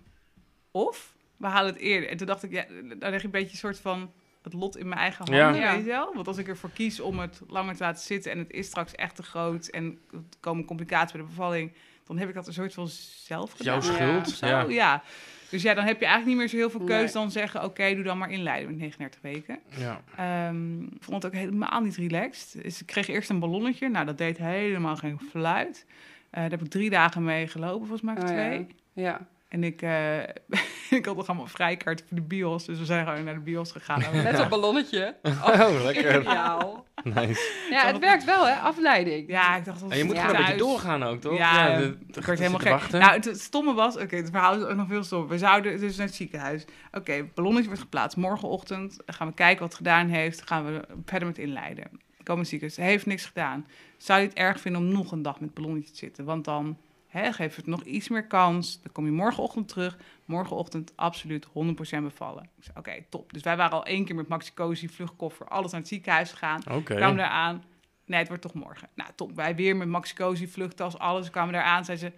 Of we halen het eerder. En toen dacht ik, ja, dan leg je een beetje een soort van het lot in mijn eigen handen, Ja. weet je wel? Want als ik ervoor kies om het langer te laten zitten en het is straks echt te groot en er komen complicaties bij de bevalling, dan heb ik dat een soort van zelf gedaan. Jouw schuld, of zo. ja. Ja. Dus ja, dan heb je eigenlijk niet meer zo heel veel keus Nee. dan zeggen, oké, doe dan maar inleiden met 39 weken. Ja. Ehm, ik vond het ook helemaal niet relaxed. Dus ik kreeg eerst een ballonnetje. Nou, dat deed helemaal geen fluit. Eh, daar heb ik drie dagen mee gelopen, volgens mij, of Oh, ja. twee. ja. En ik, eh, ik had nog allemaal vrijkaart voor de bios. Dus we zijn gewoon naar de bios gegaan. Met een ballonnetje. Oh, lekker. Ja, Nice. ja, het werkt wel, hè? Afleiding. Ja, ik dacht... dat En je moet was gewoon een beetje doorgaan ook, toch? Ja, de- ik de- werd helemaal gek. wachten. Nou, het, het stomme was... Oké, het verhaal is ook nog veel stom. We zouden dus naar het ziekenhuis. Oké, ballonnetje wordt geplaatst. Morgenochtend gaan we kijken wat het gedaan heeft. Gaan we verder met inleiden. Komen ziekenhuis. Heeft niks gedaan. Zou je het erg vinden om nog een dag met ballonnetje te zitten? Want dan hè, geeft het nog iets meer kans. Dan kom je morgenochtend terug. Morgenochtend absoluut 100% bevallen. Ik zei, oké, top. Dus wij waren al één keer met Maxi Cosi, vluchtkoffer, alles naar het ziekenhuis gegaan. Oké. Kwamen daar aan. Nee, het wordt toch morgen. Nou, top. Wij weer met Maxi Cosi, vluchttas, alles. Kwamen daar aan. Zei ze,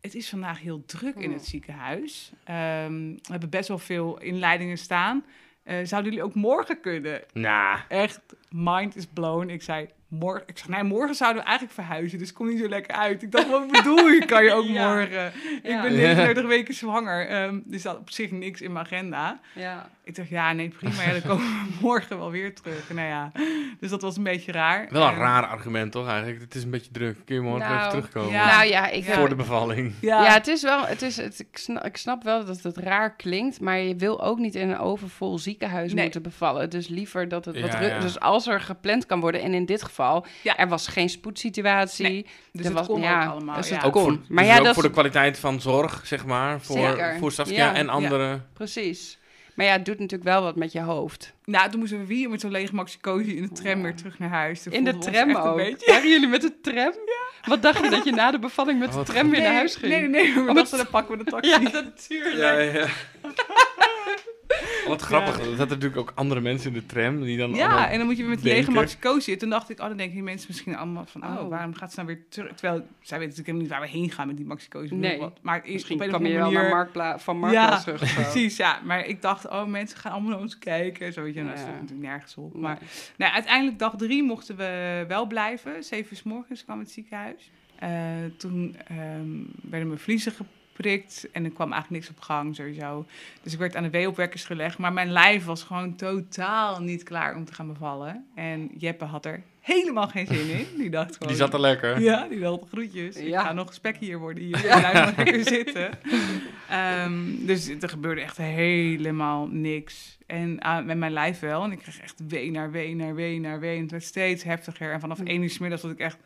het is vandaag heel druk in het ziekenhuis. Ehm, we hebben best wel veel inleidingen staan. Eh, zouden jullie ook morgen kunnen? Nou, Echt, mind is blown. Ik zei, morgen. Ik zeg, nee, morgen zouden we eigenlijk verhuizen. Dus kom niet zo lekker uit. Ik dacht, wat bedoel je? Kan je ook Ja. morgen? Ik Ja. ben 39 weken zwanger. Ehm er staat op zich niks in mijn agenda. Ja. Ik dacht, ja, nee, prima. Ja, dan komen we morgen wel weer terug. Nou ja, dus dat was een beetje raar. wel een En- raar argument, toch eigenlijk? Het is een beetje druk. Kun je morgen Nou, even terugkomen? ja. Nou ja, ik Ja. Voor de bevalling. Ja, Ja, het is wel, het is, het, ik, snap, ik snap wel dat het raar klinkt, maar je wil ook niet in een overvol ziekenhuis Nee. moeten bevallen. Dus liever dat het wat Ja, ru- ja. Dus als er gepland kan worden, en in dit geval, Ja. er was geen spoedsituatie. Nee, dus er het was, kon ja, ook allemaal. dus het ja. Ook, kon. voor, Maar dus ja, ook dat voor is- de kwaliteit van zorg, zeg maar. Voor, Zeker. voor Saskia Ja. en anderen. Precies. Maar ja, het doet natuurlijk wel wat met je hoofd. Nou, toen moesten we weer met zo'n lege maxi cozy in de tram Ja. weer terug naar huis. Toen In de tram ook. beetje- Waren jullie met de tram? Wat dacht je dat je na de bevalling met de tram weer naar huis ging? Nee, nee, nee. We Oh, dachten, dan pakken we de taxi. Ja, natuurlijk. Ja, ja. Wat grappig, er zaten natuurlijk ook andere mensen in de tram die dan Ja, allemaal- en dan moet je weer met die lege denken. maxi cozy. Toen dacht ik, oh, dan denken die mensen misschien allemaal van, oh, Oh. waarom gaat ze nou weer terug? Terwijl, zij weten natuurlijk helemaal niet waar we heen gaan met die maxi cozy. Nee. Maar het is Misschien op een kwam je wel naar. Marktpla van Marktplaats terug. of zo. Precies, ja. Maar ik dacht, oh, mensen gaan allemaal naar ons kijken. Zo, weet je, nou, dat Ja. stond natuurlijk nergens op. Nee. Maar nou, uiteindelijk dag drie mochten we wel blijven. Zeven uur 's morgens kwam het ziekenhuis. Eh, toen ehm, werden mijn vliezen geprikt en er kwam eigenlijk niks op gang sowieso. Dus ik werd aan de weeopwekkers gelegd. Maar mijn lijf was gewoon totaal niet klaar om te gaan bevallen. En Jeppe had er helemaal geen zin in. Die dacht gewoon... Die zat er lekker. Ja, die wilde groetjes. Ik Ja. ga nog spek hier worden. Hier blijf nog lekker zitten. Ehm, dus er gebeurde echt helemaal niks. En ah, met mijn lijf wel. En ik kreeg echt wee naar wee naar wee naar wee. En het werd steeds heftiger. En vanaf één uur 's middags was ik echt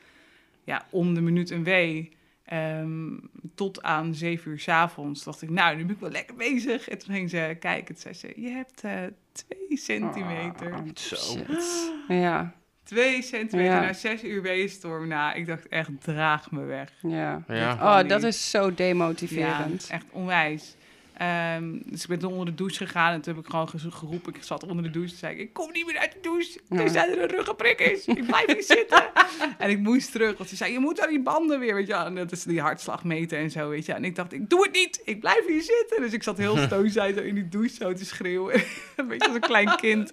ja, om de minuut een wee. Ehm, tot aan zeven uur 's avonds dacht ik, nou, nu ben ik wel lekker bezig. En toen ging ze kijken. Toen zei ze, je hebt eh, twee centimeter. Ah, Zo. shit. Ja, Twee centimeter Ja. na zes uur weestorm. Nou, ik dacht echt, draag me weg. ja. Ja. Oh, dat is zo demotiverend. Ja, echt onwijs. Ehm, dus ik ben toen onder de douche gegaan en toen heb ik gewoon geroepen. Ik zat onder de douche en zei ik, ik kom niet meer uit de douche. Ja. Er zijn er een ruggenprik is. Ik blijf hier zitten. En ik moest terug, want ze zei, je moet aan die banden weer, weet je. En dat is die hartslag meten en zo, weet je. En ik dacht, ik doe het niet. Ik blijf hier zitten. Dus ik zat heel stoomzij zo in die douche zo te schreeuwen. een beetje als een klein kind.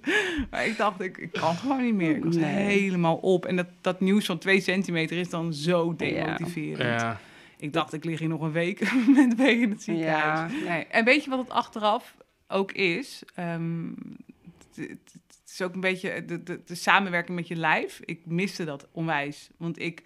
Maar ik dacht, ik, ik kan gewoon niet meer. Ik was Nee. helemaal op. En dat, dat nieuws van twee centimeter is dan zo demotiverend. Ja. Ik dacht, ik lig hier nog een week met wee in het ziekenhuis. Ja. Nee. En weet je wat het achteraf ook is? Ehm, het, het- het is ook een beetje de, de, de samenwerking met je lijf. Ik miste dat onwijs. Want ik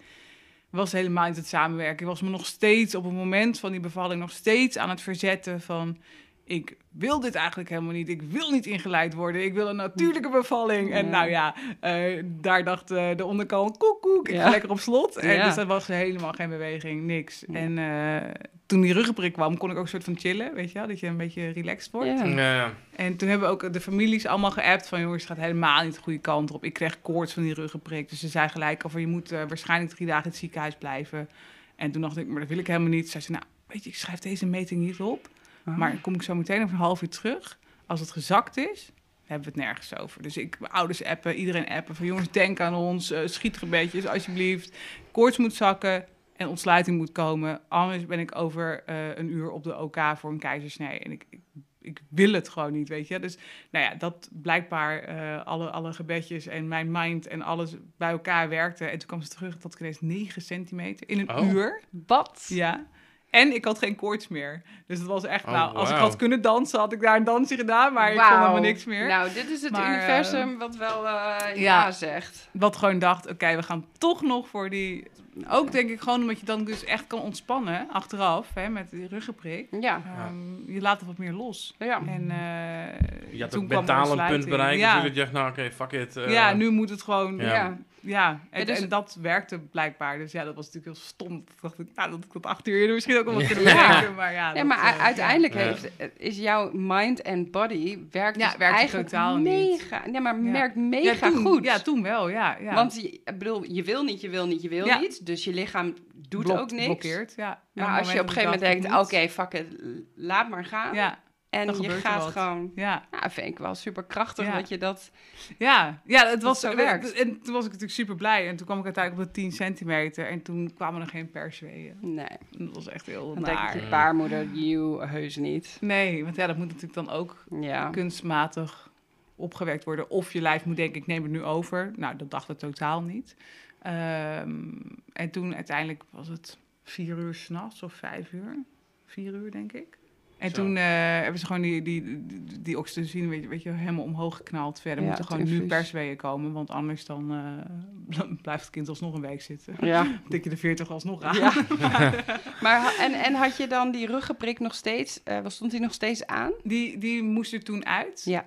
was helemaal niet het samenwerken. Ik was me nog steeds op het moment van die bevalling... nog steeds aan het verzetten van... ik wil dit eigenlijk helemaal niet. Ik wil niet ingeleid worden. Ik wil een natuurlijke bevalling. En Ja. nou ja, eh, daar dacht eh, de onderkant... koek, koek, ik Ja. ga lekker op slot. En Ja. dus dat was helemaal geen beweging, niks. Ja. En eh, toen die ruggenprik kwam, kon ik ook een soort van chillen. Weet je wel? Dat je een beetje relaxed wordt. Ja. Ja. En toen hebben we ook de families allemaal geappt van... jongens, het gaat helemaal niet de goede kant op. Ik kreeg koorts van die ruggenprik. Dus ze zei gelijk over... je moet eh, waarschijnlijk drie dagen in het ziekenhuis blijven. En toen dacht ik, maar dat wil ik helemaal niet. Zei ze, nou, weet je, ik schrijf deze meting niet op. Oh. Maar kom ik zo meteen over een half uur terug. Als het gezakt is, hebben we het nergens over. Dus ik, mijn ouders appen, iedereen appen. Van jongens, denk aan ons. eh schietgebedjes, alsjeblieft. Koorts moet zakken en ontsluiting moet komen. Anders ben ik over eh, een uur op de OK voor een keizersnee. En ik, ik, ik wil het gewoon niet, weet je. Dus nou ja, dat blijkbaar eh, alle, alle gebedjes en mijn mind en alles bij elkaar werkte. En toen kwam ze terug dat ik ineens 9 centimeter in een Oh. uur. Wat? Ja. En ik had geen koorts meer. Dus het was echt, Oh, nou, als ik had kunnen dansen, had ik daar een dansje gedaan. Maar ik kon helemaal niks meer. Nou, dit is het Maar, universum wat wel eh, ja. ja. zegt. Wat gewoon dacht, oké, we gaan toch nog voor die Ook denk ik gewoon omdat je dan dus echt kan ontspannen achteraf hè, met die ruggenprik. Ja. Ehm, je laat het wat meer los. Ja. En eh, Je had toen ook kwam mentaal een punt bereikt. Ja, natuurlijk. Je dacht, nou oké, fuck it. eh, ja, nu moet het gewoon. Ja. Ja. En, Ja, dus- en dat werkte blijkbaar. Dus ja, dat was natuurlijk heel stom. Toen dacht ik, nou, dat ik dat acht uur eerder misschien ook wel wat kunnen Ja. werken. Maar ja, dat, maar eh, uiteindelijk ja. heeft, is jouw mind en body werkt Ja, dus werkt eigenlijk totaal niet. mega, ja, maar Ja. werkt ja, mega toen, goed. Ja, toen wel, ja. ja. Want je, ik bedoel, je wil niet, je wil niet, je wil Ja. niet. Dus je lichaam doet ook niks. Blokkeert, ja. Maar als je op een gegeven moment denkt, oké, fuck it, laat maar gaan. het. Ja, en je gaat gewoon... ja. Ja, vind ik wel super krachtig Ja. dat je dat... Ja, ja het was zo werkt. En toen was ik natuurlijk super blij. En toen kwam ik uiteindelijk op de 10 centimeter. En toen kwamen er geen persweeën. Nee, Dat was echt heel dan denk ik, naar. je baarmoeder, you, heus niet. Nee, want ja, dat moet natuurlijk dan ook Ja. kunstmatig opgewekt worden. Of je lijf moet denken, ik neem het nu over. Nou, dat dacht ik totaal niet. Ehm, en toen uiteindelijk was het vier uur s'nachts of vijf uur. Vier uur, denk ik. En Zo. toen eh, hebben ze gewoon die, die, die, die oxytocine weet je, weet je, helemaal omhoog geknald. Verder Ja, moeten gewoon nu persweeën komen, want anders dan eh, blijft het kind alsnog een week zitten. Ja. Tik je de 40 alsnog aan. ja. maar, en, en had je dan die ruggenprik nog steeds, eh, stond die nog steeds aan? Die, die moest er toen uit. Ja.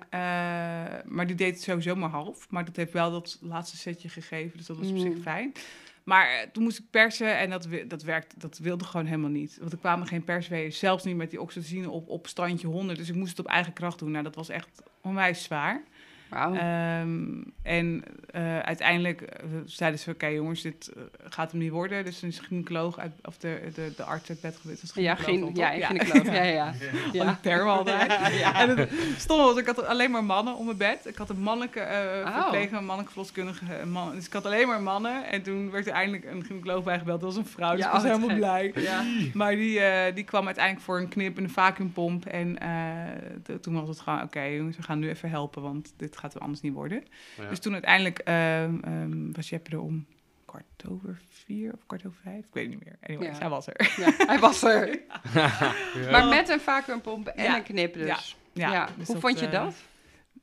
Maar die deed het sowieso maar half. Maar dat heeft wel dat laatste setje gegeven. Dus dat was op zich Mm. fijn. Maar eh, toen moest ik persen en dat, dat, werkte, dat wilde gewoon helemaal niet. Want er kwamen geen persweeën, zelfs niet met die oxytocine op, op standje 100. Dus ik moest het op eigen kracht doen. Nou, dat was echt onwijs zwaar. Ehm, en eh, uiteindelijk eh, zeiden ze, oké jongens, dit eh, gaat hem niet worden. Dus een gynaecoloog, uit, of de, de, de arts uit bed is ja, gynaecoloog geen, ja, geen geloof. Ja, ja. Ja. ja. Termen altijd. En het stomme was, ik had alleen maar mannen om mijn bed. Ik had een mannelijke eh Oh. verpleger, een mannelijke verloskundige. Een man, dus ik had alleen maar mannen. En toen werd er eindelijk een gynaecoloog bijgebeld. Dat was een vrouw, dus Ja, ik was oh, helemaal blij. Ja. Maar die, eh, die kwam uiteindelijk voor een knip en een vacuümpomp. En eh, toen was het gewoon, oké jongens, we gaan nu even helpen, want dit gaat er anders niet worden. Ja. Dus toen uiteindelijk ehm, ehm, was Jeppe er om kwart over vier of kwart over vijf. Ik weet het niet meer. Anyways, Ja. hij was er. Ja, hij was er. Ja. Maar met een vacuümpomp en Ja. een knip dus. Ja. Ja, dus Hoe dat, vond je eh, dat?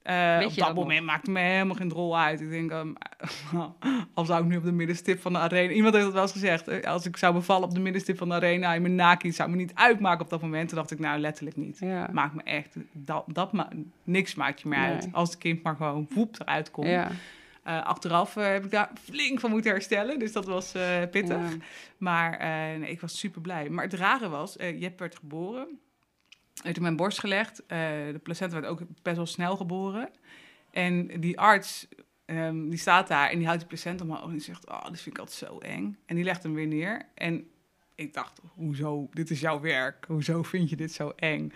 Eh, op je dat dat nog? moment maakte me helemaal geen rol uit. Ik denk, ehm, al zou ik nu op de middenstip van de arena... Iemand heeft dat wel eens gezegd. eh, Als ik zou bevallen op de middenstip van de arena in mijn naki... zou me niet uitmaken op dat moment. Toen dacht ik, nou, letterlijk niet. Ja. Maakt me echt... Dat, dat ma niks maakt je meer Nee. uit. Als het kind maar gewoon voep eruit komt. Ja. Eh, achteraf heb ik daar flink van moeten herstellen. Dus dat was pittig. Ja. Maar nee, ik was super blij. Maar het rare was, Jep werd geboren. In mijn borst gelegd. Eh, de placenta werd ook best wel snel geboren. En die arts, ehm, die staat daar en die houdt die placenta omhoog. En die zegt, oh, dit vind ik altijd zo eng. En die legt hem weer neer. En ik dacht, hoezo? Dit is jouw werk. Hoezo vind je dit zo eng?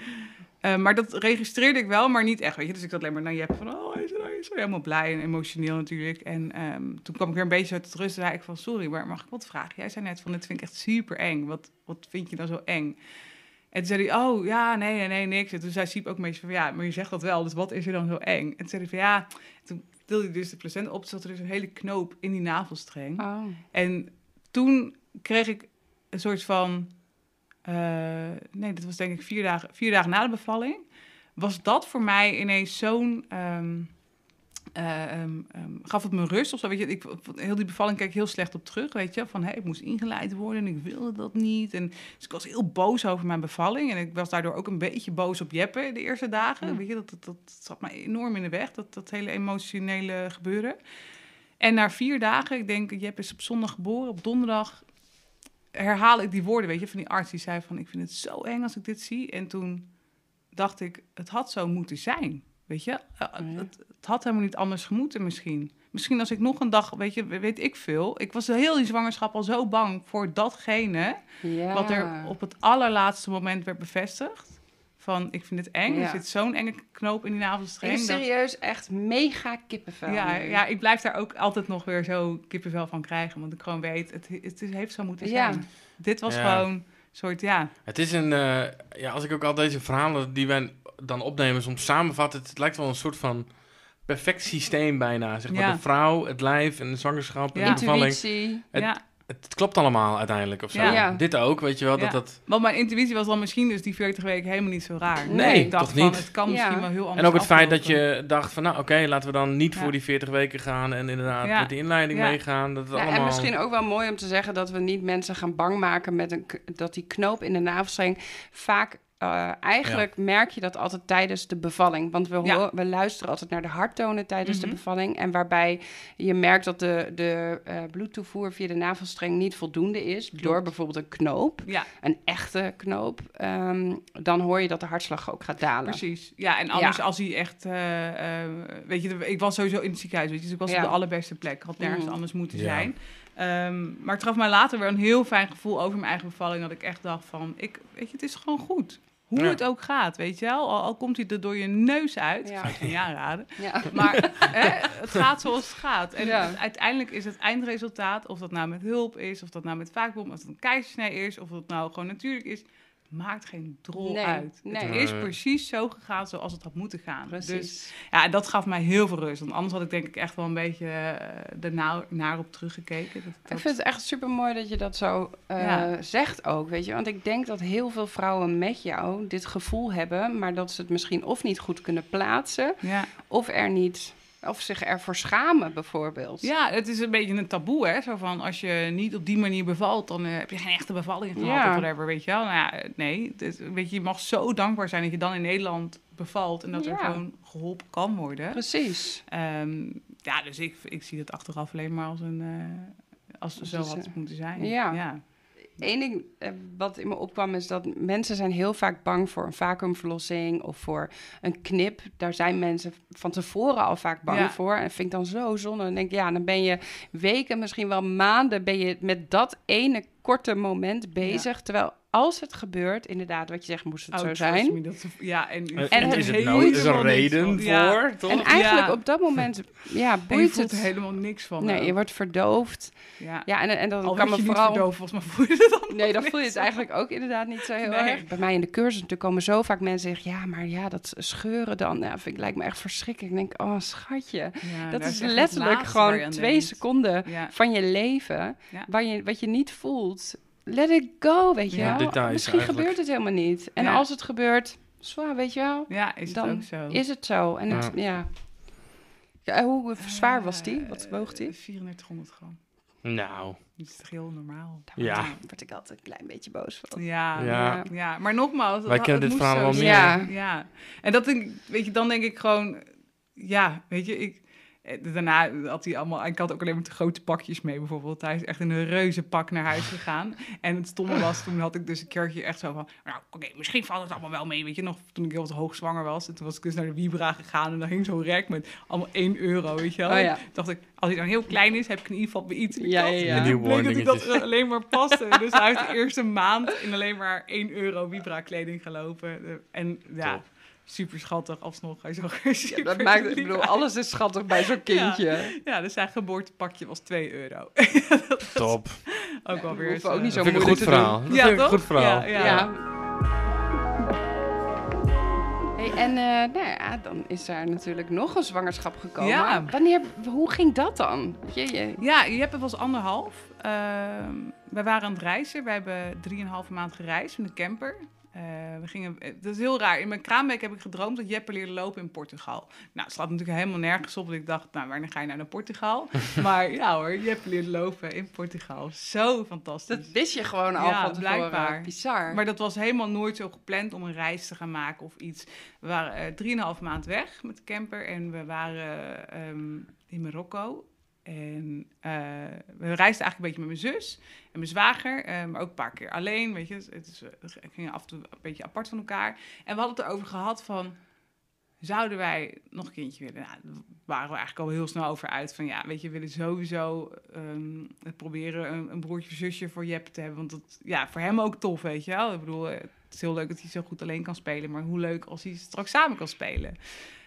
Eh, maar dat registreerde ik wel, maar niet echt, weet je. Dus ik zat alleen maar naar Jep van, oh, hij is, hij is helemaal blij en emotioneel natuurlijk. En ehm, toen kwam ik weer een beetje uit het rust en zei ik van, sorry, maar mag ik wat vragen? Jij zei net van, dit vind ik echt super eng. Wat, wat vind je nou zo eng? En toen zei hij, oh, ja, nee, nee, niks. En toen zei Siep ook een beetje van, ja, maar je zegt dat wel, dus wat is er dan zo eng? En toen zei hij van, ja, toen tilde hij dus de placenta op, zat er dus een hele knoop in die navelstreng. Oh. En toen kreeg ik een soort van. eh, nee, dat was denk ik vier dagen, vier dagen na de bevalling. Was dat voor mij ineens zo'n. ehm, eh, ehm, ehm, gaf het me rust of zo? Weet je, ik, heel die bevalling keek ik heel slecht op terug. Weet je, van hey, ik moest ingeleid worden en ik wilde dat niet. En, dus ik was heel boos over mijn bevalling. En ik was daardoor ook een beetje boos op Jeppe de eerste dagen. Ja. Weet je, dat, dat, dat zat me enorm in de weg, dat, dat hele emotionele gebeuren. En na vier dagen, ik denk, Jep is op zondag geboren, op donderdag herhaal ik die woorden, weet je, van die arts. Die zei van, ik vind het zo eng als ik dit zie. En toen dacht ik, het had zo moeten zijn, weet je. Ja. het, het had helemaal niet anders gemoeten misschien. Misschien als ik nog een dag, weet je, weet ik veel. Ik was heel die zwangerschap al zo bang voor datgene... Ja. wat er op het allerlaatste moment werd bevestigd. Van, ik vind het eng. Ja. Er zit zo'n enge knoop in die Ik navelstreng. dat- serieus echt mega kippenvel. ja, nu. ja, ik blijf daar ook altijd nog weer zo kippenvel van krijgen. Want ik gewoon weet, het, het is- heeft zo moeten Ja. zijn. Dit was Ja. gewoon een soort, ja... Het is een, eh, ja, als ik ook al deze verhalen die wij dan opnemen soms samenvat, het, het lijkt wel een soort van perfect systeem bijna. Zeg maar Ja. de vrouw, het lijf en de zwangerschap en Ja. de bevalling. Intuïtie. Het- ja, het klopt allemaal uiteindelijk of zo. Ja. Ja. Dit ook, weet je wel, Ja. dat dat... Want mijn intuïtie was dan misschien dus die 40 weken helemaal niet zo raar. Nee, ik dacht toch van, niet? het kan misschien Ja. wel heel anders En ook het feit dat je dacht van, nou oké, laten we dan niet Ja. voor die 40 weken gaan en inderdaad Ja. met die inleiding Ja. meegaan. Dat het Ja, allemaal... En misschien ook wel mooi om te zeggen dat we niet mensen gaan bang maken met een, dat die knoop in de navelstreng vaak. Eh, eigenlijk merk je dat altijd tijdens de bevalling. Want we, Ja. we luisteren altijd naar de harttonen tijdens Mhm. de bevalling. En waarbij je merkt dat de, de eh, bloedtoevoer via de navelstreng niet voldoende is. Door bijvoorbeeld een knoop, Ja, een echte knoop. ehm, dan hoor je dat de hartslag ook gaat dalen. precies. Ja, en anders Ja. als hij echt... eh, eh, weet je, ik was sowieso in het ziekenhuis, weet je, dus ik was Ja. op de allerbeste plek. Ik had nergens Mm. anders moeten Ja. zijn. Ehm, maar het gaf mij later weer een heel fijn gevoel over mijn eigen bevalling. Dat ik echt dacht van, ik, weet je, het is gewoon goed. Hoe Ja. het ook gaat, weet je wel. Al, al komt hij er door je neus uit. Ja. Zou ik niet aanraden. Ja. Maar hè, het gaat zoals het gaat. En Ja. uiteindelijk is het eindresultaat, of dat nou met hulp is, of dat nou met vaakbom, of het een keizersnee is, of dat nou gewoon natuurlijk is, maakt geen drol Nee, uit. nee. Het is precies zo gegaan zoals het had moeten gaan. Dus Precies. ja, dat gaf mij heel veel rust. Want anders had ik denk ik echt wel een beetje uh, ernaar naar op teruggekeken. Dat, dat... Ik vind het echt super mooi dat je dat zo uh, Ja. zegt ook, weet je. Want ik denk dat heel veel vrouwen met jou dit gevoel hebben, maar dat ze het misschien of niet goed kunnen plaatsen, Ja. of er niet, of zich ervoor schamen bijvoorbeeld. ja, het is een beetje een taboe, hè. Zo van, als je niet op die manier bevalt, dan uh, heb je geen echte bevalling gehad Ja. of whatever, weet je wel. Nou ja, nee, het, weet je, je mag zo dankbaar zijn dat je dan in Nederland bevalt en dat er gewoon geholpen kan worden. Precies. Um, ja, dus ik, ik zie het achteraf alleen maar als een... Uh, als het zo had moeten zijn. ja. ja. Eén ding eh, wat in me opkwam is dat mensen zijn heel vaak bang voor een vacuümverlossing of voor een knip. Daar zijn mensen van tevoren al vaak bang Ja. voor. En vind ik dan zo zonde. Dan denk ik, ja, dan ben je weken, misschien wel maanden, ben je met dat ene korte moment bezig. Terwijl als het gebeurt, inderdaad, wat je zegt, moest het Oh, zo zijn. me, dat ze- ja, en, En, het is het nou is er reden voor, Ja. toch? En eigenlijk Ja. op dat moment, ja, boeit voelt het. er helemaal niks van. Nee, ook. je wordt verdoofd. Ja. Ja, en, en dan Al kan me vooral... verdoofd, volgens mij voel je het dan Nee, dan voel je het eigenlijk ook inderdaad niet zo heel Nee. erg. Bij mij in de cursus natuurlijk komen zo vaak mensen zeggen... ja, maar ja, dat scheuren dan, ja, vind ik, lijkt me echt verschrikkelijk. Ik denk, oh schatje, Ja, dat is letterlijk gewoon twee seconden van je leven... Waar je, wat je niet voelt. Let it go, weet je Ja, wel. details Misschien eigenlijk. gebeurt het helemaal niet. En Ja. als het gebeurt, zwaar, weet je wel... Ja, is het ook zo. is het zo. En het, ja... Ja, hoe zwaar was die? Wat woog die? Eh, 3400 gram. Nou, Dat is toch heel normaal? Ja. Daar word ik altijd een klein beetje boos van. Ja, Ja. ja. maar nogmaals... Wij kennen dit verhaal wel meer. Ja. ja. En dat denk ik, weet je, dan denk ik gewoon... Ja, weet je, ik... eh, Daarna had hij allemaal... Ik had ook alleen maar te grote pakjes mee bijvoorbeeld. Hij is echt in een reuze pak naar huis gegaan. En het stomme was, toen had ik dus een keertje echt zo van... Nou, oké, misschien valt het allemaal wel mee, weet je nog. Toen ik heel wat hoogzwanger was. En toen was ik dus naar de Vibra gegaan. En daar hing zo'n rek met allemaal 1 euro, weet je wel. Oh ja. Toen dacht ik, als hij dan heel klein is, heb ik in ieder geval bij iets. in de Ja, kast. ja, ja. En bleek dat ik dat alleen maar paste. dus hij heeft de eerste maand in alleen maar 1 euro Vibra kleding gelopen. En ja, Top. Super schattig alsnog. Hij zag er super dat maakt, ik bedoel, alles is schattig bij zo'n kindje. Ja, dus zijn geboortepakje was 2 euro. top. ook wel we weer hoeven ook niet eh, zo Dat vind ik een moeilijk goed te verhaal. Dat Ja, vind ik goed verhaal. Ja, Ja. Hey, en eh, nou ja, dan is er natuurlijk nog een zwangerschap gekomen. Ja. Wanneer, hoe ging dat dan? Je, je, Ja, je hebt het was anderhalf. Ehm wij waren aan het reizen. We hebben drieënhalve maand gereisd met de camper. Eh, we gingen, eh, dat is heel raar. In mijn kraamweek heb ik gedroomd dat Jeppe leerde lopen in Portugal. Nou, het slaat natuurlijk helemaal nergens op. Dat ik dacht, nou, wanneer ga je nou naar Portugal? maar ja hoor, Jeppe leerde lopen in Portugal. Zo fantastisch. dat wist je gewoon al Ja, van tevoren. blijkbaar. Bizar. Maar dat was helemaal nooit zo gepland om een reis te gaan maken of iets. We waren eh, drieënhalf maand weg met de camper en we waren ehm, in Marokko. En eh, we reisden eigenlijk een beetje met mijn zus en mijn zwager, eh, maar ook een paar keer alleen. Weet je, het is, eh, we gingen af en toe een beetje apart van elkaar. En we hadden het erover gehad van, zouden wij nog een kindje willen? Nou, daar waren we eigenlijk al heel snel over uit. Van ja, weet je, we willen sowieso ehm, proberen een, een broertje of zusje voor Jep te hebben. Want dat, ja, voor hem ook tof, weet je wel. Ik bedoel, eh, het is heel leuk dat hij zo goed alleen kan spelen. Maar hoe leuk als hij straks samen kan spelen.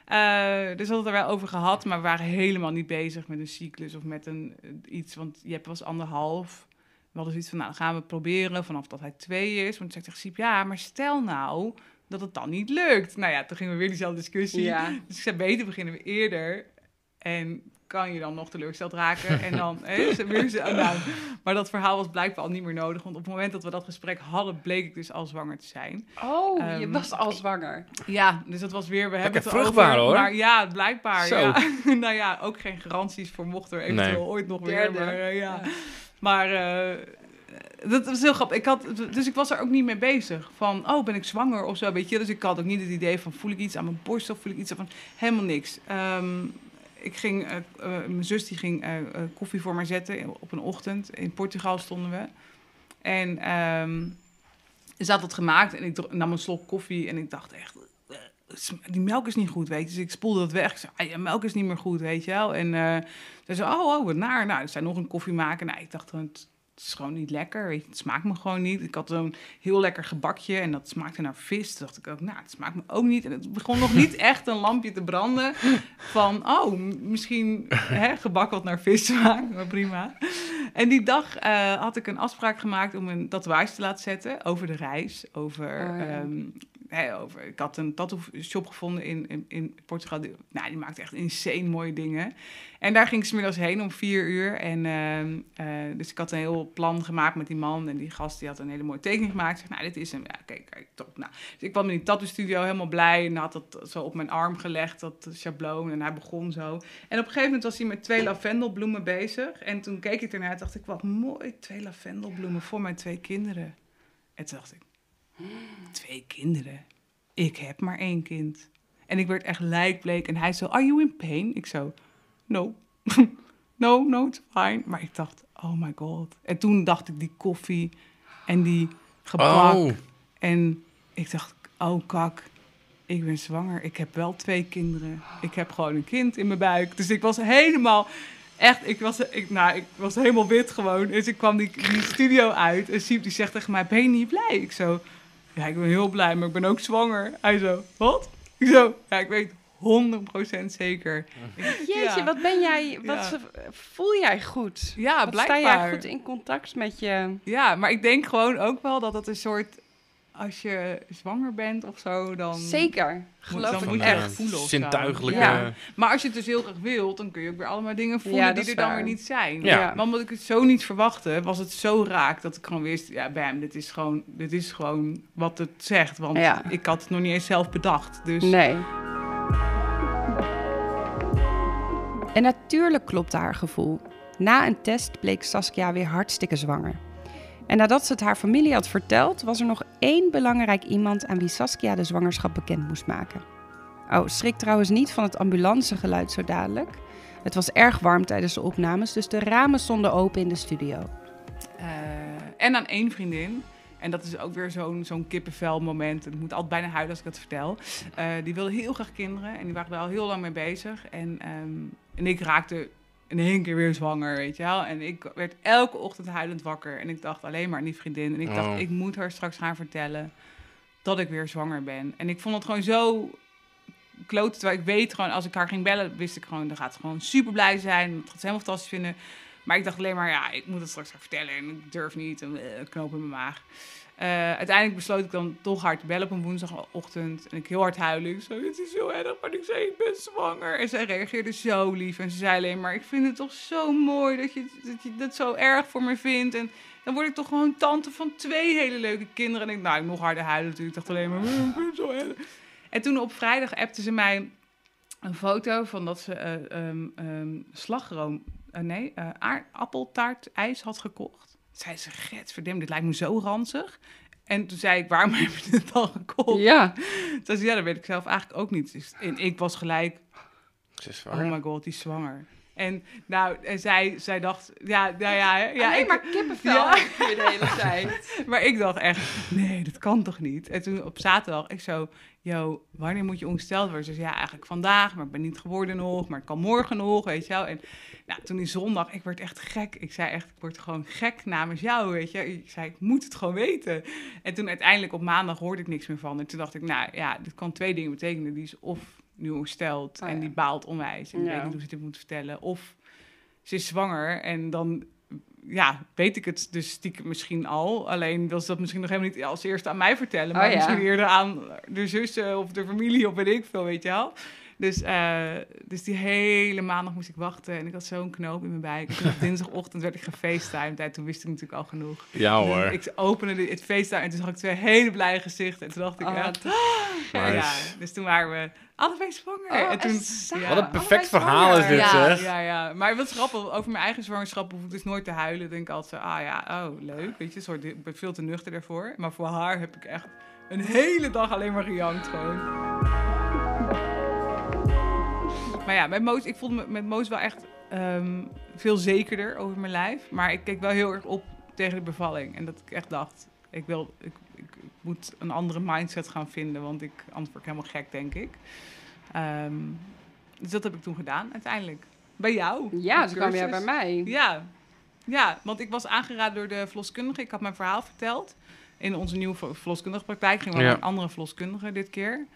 Eh, dus we hadden het er wel over gehad, maar we waren helemaal niet bezig met een cyclus of met een, eh, iets. Want Jep was anderhalf. We hadden zoiets van, nou, dan gaan we het proberen vanaf dat hij twee is. Want toen zei ik ja, maar stel nou dat het dan niet lukt. Nou ja, toen gingen we weer diezelfde discussie. Ja. Dus ik zei, beter beginnen we eerder. En kan je dan nog teleurgesteld raken. En dan hè, ze weer ze, nou. Maar dat verhaal was blijkbaar al niet meer nodig. Want op het moment dat we dat gesprek hadden, bleek ik dus al zwanger te zijn. Oh, je Ehm, was al zwanger. Ja, dus dat was weer, we hebben het vruchtbaar, over. hoor. Maar ja, blijkbaar. Zo. Ja. nou ja, ook geen garanties voor mocht er eventueel Nee. ooit nog weer. Derde. Maar, eh, ja. maar eh, dat was heel grappig. Ik had, dus ik was er ook niet mee bezig. Van, oh, ben ik zwanger of zo, weet je. Dus ik had ook niet het idee van, voel ik iets aan mijn borst of voel ik iets aan van... Helemaal niks. Ehm, ik ging, eh, eh, mijn zus die ging eh, koffie voor mij zetten op een ochtend. In Portugal stonden we. En ehm, ze had het gemaakt en ik nam een slok koffie en ik dacht echt... Die melk is niet goed, weet je. Dus ik spoelde dat weg. Ik zei, ah, ja, melk is niet meer goed, weet je wel. En eh ze zei, oh, oh, wat naar. Nou, ze zei nog een koffie maken. Nou, ik dacht, het het is gewoon niet lekker, weet je. Het smaakt me gewoon niet. Ik had zo'n heel lekker gebakje en dat smaakte naar vis. Toen dacht ik ook, nou, het smaakt me ook niet. En het begon nog niet echt een lampje te branden van, oh, misschien hè, gebak wat naar vis smaakt, maar prima. En die dag eh, had ik een afspraak gemaakt om een tatoeage te laten zetten over de reis. Over, Oh, ja. ehm, hè, over ik had een tattoo shop gevonden in, in, Portugal. Die, nou, die maakte echt insane mooie dingen. En daar ging ik 's middags heen om vier uur. En, ehm, eh, dus ik had een heel plan gemaakt met die man. En die gast die had een hele mooie tekening gemaakt. Ik zeg, nou, dit is hem. Ja, kijk, kijk, top. Nou, dus ik kwam in die tattoo studio helemaal blij. En had dat zo op mijn arm gelegd, dat schabloon. En hij begon zo. En op een gegeven moment was hij met twee lavendelbloemen bezig. En toen keek ik ernaar en dacht ik, wat mooi, twee lavendelbloemen voor mijn twee kinderen. En toen dacht ik, twee kinderen? Ik heb maar één kind. En ik werd echt lijkbleek. En hij zo, are you in pain? Ik zo, no. no, no, it's fine. Maar ik dacht, oh my god. En toen dacht ik die koffie en die gebak. Oh, En ik dacht, oh kak, ik ben zwanger. Ik heb wel twee kinderen. Ik heb gewoon een kind in mijn buik. Dus ik was helemaal, echt, ik was, ik, nou, ik was helemaal wit gewoon. Dus ik kwam die, die studio uit en Siep die zegt tegen mij, ben je niet blij? Ik zo, ja, ik ben heel blij, maar ik ben ook zwanger. Hij zo, wat? Ik zo, ja, ik weet 100% zeker. Jeetje, ja. wat ben jij, wat Ja. voel jij goed? Ja, Wat sta jij goed in contact met je... Ja, maar ik denk gewoon ook wel dat het een soort... Als je zwanger bent of zo, dan... Zeker, geloof dan ik moet je echt. voelen zintuigelijke... Ja. Maar als je het dus heel graag wilt, dan kun je ook weer allemaal dingen voelen Ja, die er dan waar. weer niet zijn. Ja. Maar omdat ik het zo niet verwachtte, was het zo raak dat ik gewoon wist, ja, bam, dit is gewoon, dit is gewoon wat het zegt. Want Ja. ik had het nog niet eens zelf bedacht. Dus Nee. En natuurlijk klopte haar gevoel. Na een test bleek Saskia weer hartstikke zwanger. En nadat ze het haar familie had verteld, was er nog één belangrijk iemand aan wie Saskia de zwangerschap bekend moest maken. Oh, schrik trouwens niet van het ambulancegeluid zo dadelijk. Het was erg warm tijdens de opnames, dus de ramen stonden open in de studio. Eh, en aan één vriendin. En dat is ook weer zo'n zo'n kippenvel moment. Ik moet altijd bijna huilen als ik dat vertel. Eh, die wilde heel graag kinderen. En die waren er al heel lang mee bezig. En, ehm, en ik raakte in één keer weer zwanger, weet je wel. En ik werd elke ochtend huilend wakker. En ik dacht alleen maar aan die vriendin. En ik dacht, Oh. ik moet haar straks gaan vertellen dat ik weer zwanger ben. En ik vond het gewoon zo kloten. Terwijl ik weet gewoon, als ik haar ging bellen, wist ik gewoon, dan gaat ze gewoon super blij zijn. Dat gaat ze helemaal fantastisch vinden. Maar ik dacht alleen maar, ja, ik moet het straks gaan vertellen en ik durf niet. En eh, knoop in mijn maag. Eh, uiteindelijk besloot ik dan toch haar te bellen op een woensdagochtend. En ik heel hard huilen. Ik zo, het is heel erg, maar ik zei, ik ben zwanger. En zij reageerde zo lief. En ze zei alleen maar, ik vind het toch zo mooi dat je, dat je dat zo erg voor me vindt. En dan word ik toch gewoon tante van twee hele leuke kinderen. En ik, nou, nog harder huilen natuurlijk. Ik dacht alleen maar, "Oh, ik zo erg. En toen op vrijdag appte ze mij een foto van dat ze ehm, slagroom, eh, nee, eh aard- appeltaart ijs had gekocht. Zei ze, get, verdem, dit lijkt me zo ranzig. En toen zei ik, waarom heb je dit dan gekocht? Ja, Toen zei ze, ja, dat weet ik zelf eigenlijk ook niet. Dus, en ik was gelijk, Ze is oh zwanger. my god, die is zwanger. En nou, en zij, zij dacht, ja, nou ja, hè, ja alleen ik, maar kippenvel Ja. de hele tijd. maar ik dacht echt, nee, dat kan toch niet? En toen op zaterdag, ik zo, yo, wanneer moet je ongesteld worden? Ze zei, ja, eigenlijk vandaag, maar ik ben niet geworden nog, maar het kan morgen nog, weet je wel. En nou, toen die zondag, ik werd echt gek. Ik zei echt, ik word gewoon gek namens jou, weet je. Ik zei, ik moet het gewoon weten. En toen uiteindelijk op maandag hoorde ik niks meer van. En toen dacht ik, nou ja, dit kan twee dingen betekenen. Die is of nu ongesteld Oh, en ja. die baalt onwijs. En ik Ja. weet niet hoe ze dit moet vertellen. Of ze is zwanger en dan ja, weet ik het dus stiekem misschien al. Alleen wil ze dat misschien nog helemaal niet als eerste aan mij vertellen. Maar Oh ja. misschien eerder aan de zussen of de familie of weet ik veel, weet je wel. Dus, eh, dus die hele maandag moest ik wachten en ik had zo'n knoop in mijn buik. En toen op dinsdagochtend werd ik gefacetimed en toen wist ik natuurlijk al genoeg. Ja En hoor. Ik opende de- het FaceTime en toen zag ik twee hele blije gezichten. En toen dacht ik, Oh, ja, Nice. ja. Dus toen waren we allebei zwanger. Oh, en toen, ja. Wat een perfect verhaal is dit, ja, zeg. ja, ja. Maar wat grappig, over mijn eigen zwangerschap hoef ik dus nooit te huilen. Denk ik altijd zo, ah ja, oh leuk, weet je, soort, ik ben veel te nuchter daarvoor. Maar voor haar heb ik echt een hele dag alleen maar gejankt gewoon. Maar ja, met Moos, ik voelde me met Moos wel echt ehm, veel zekerder over mijn lijf. Maar ik keek wel heel erg op tegen de bevalling. En dat ik echt dacht, ik, wil, ik, ik, ik moet een andere mindset gaan vinden. Want ik, anders word ik helemaal gek, denk ik. Ehm, dus dat heb ik toen gedaan, uiteindelijk. Bij jou. Ja, ze kwam jij bij mij. Ja. ja, want ik was aangeraden door de verloskundige. Ik had mijn verhaal verteld. In onze nieuwe ver- verloskundige praktijk gingen we Ja. naar een andere verloskundige dit keer.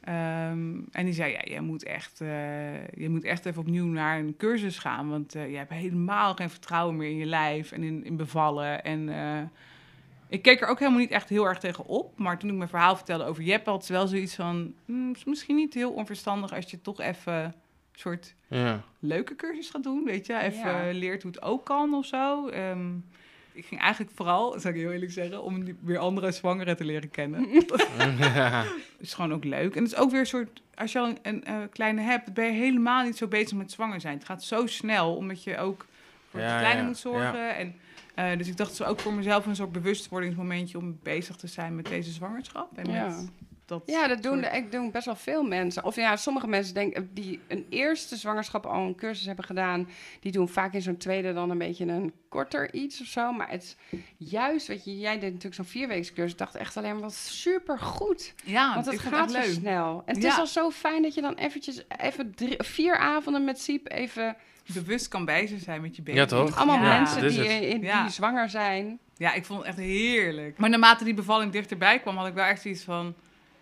Ehm, en die zei, ja, je moet, echt, eh, je moet echt even opnieuw naar een cursus gaan. Want eh, je hebt helemaal geen vertrouwen meer in je lijf en in, in bevallen. En eh, ik keek er ook helemaal niet echt heel erg tegen op. Maar toen ik mijn verhaal vertelde over Jeppe, had ze wel zoiets van... "Hmm, is misschien niet heel onverstandig als je toch even een soort Ja. leuke cursus gaat doen, weet je. Even Ja. leert hoe het ook kan of zo. Ehm, ik ging eigenlijk vooral, zal ik heel eerlijk zeggen, om weer andere zwangeren te leren kennen. is gewoon ook leuk. En het is ook weer een soort, als je al een, een, eh, kleine hebt, ben je helemaal niet zo bezig met zwanger zijn. Het gaat zo snel, omdat je ook voor Ja, de kleine ja, moet zorgen. En, eh, dus ik dacht, het is ook voor mezelf een soort bewustwordingsmomentje om bezig te zijn met deze zwangerschap. En Ja. met dat Ja, dat doen, soort- ik doen best wel veel mensen. Of ja, sommige mensen denken die een eerste zwangerschap al een cursus hebben gedaan, die doen vaak in zo'n tweede dan een beetje een korter iets of zo. Maar het is juist, weet je, jij deed natuurlijk zo'n vierweeks cursus. Ik dacht echt alleen maar wat super goed. Ja, Want het gaat zo leuk. snel. En het Ja. is al zo fijn dat je dan eventjes even drie, vier avonden met Siep even Bewust kan bezig zijn met je baby. Ja, toch? allemaal Ja, mensen die, in, die Ja. zwanger zijn. Ja, ik vond het echt heerlijk. Maar naarmate die bevalling dichterbij kwam, had ik wel echt zoiets van...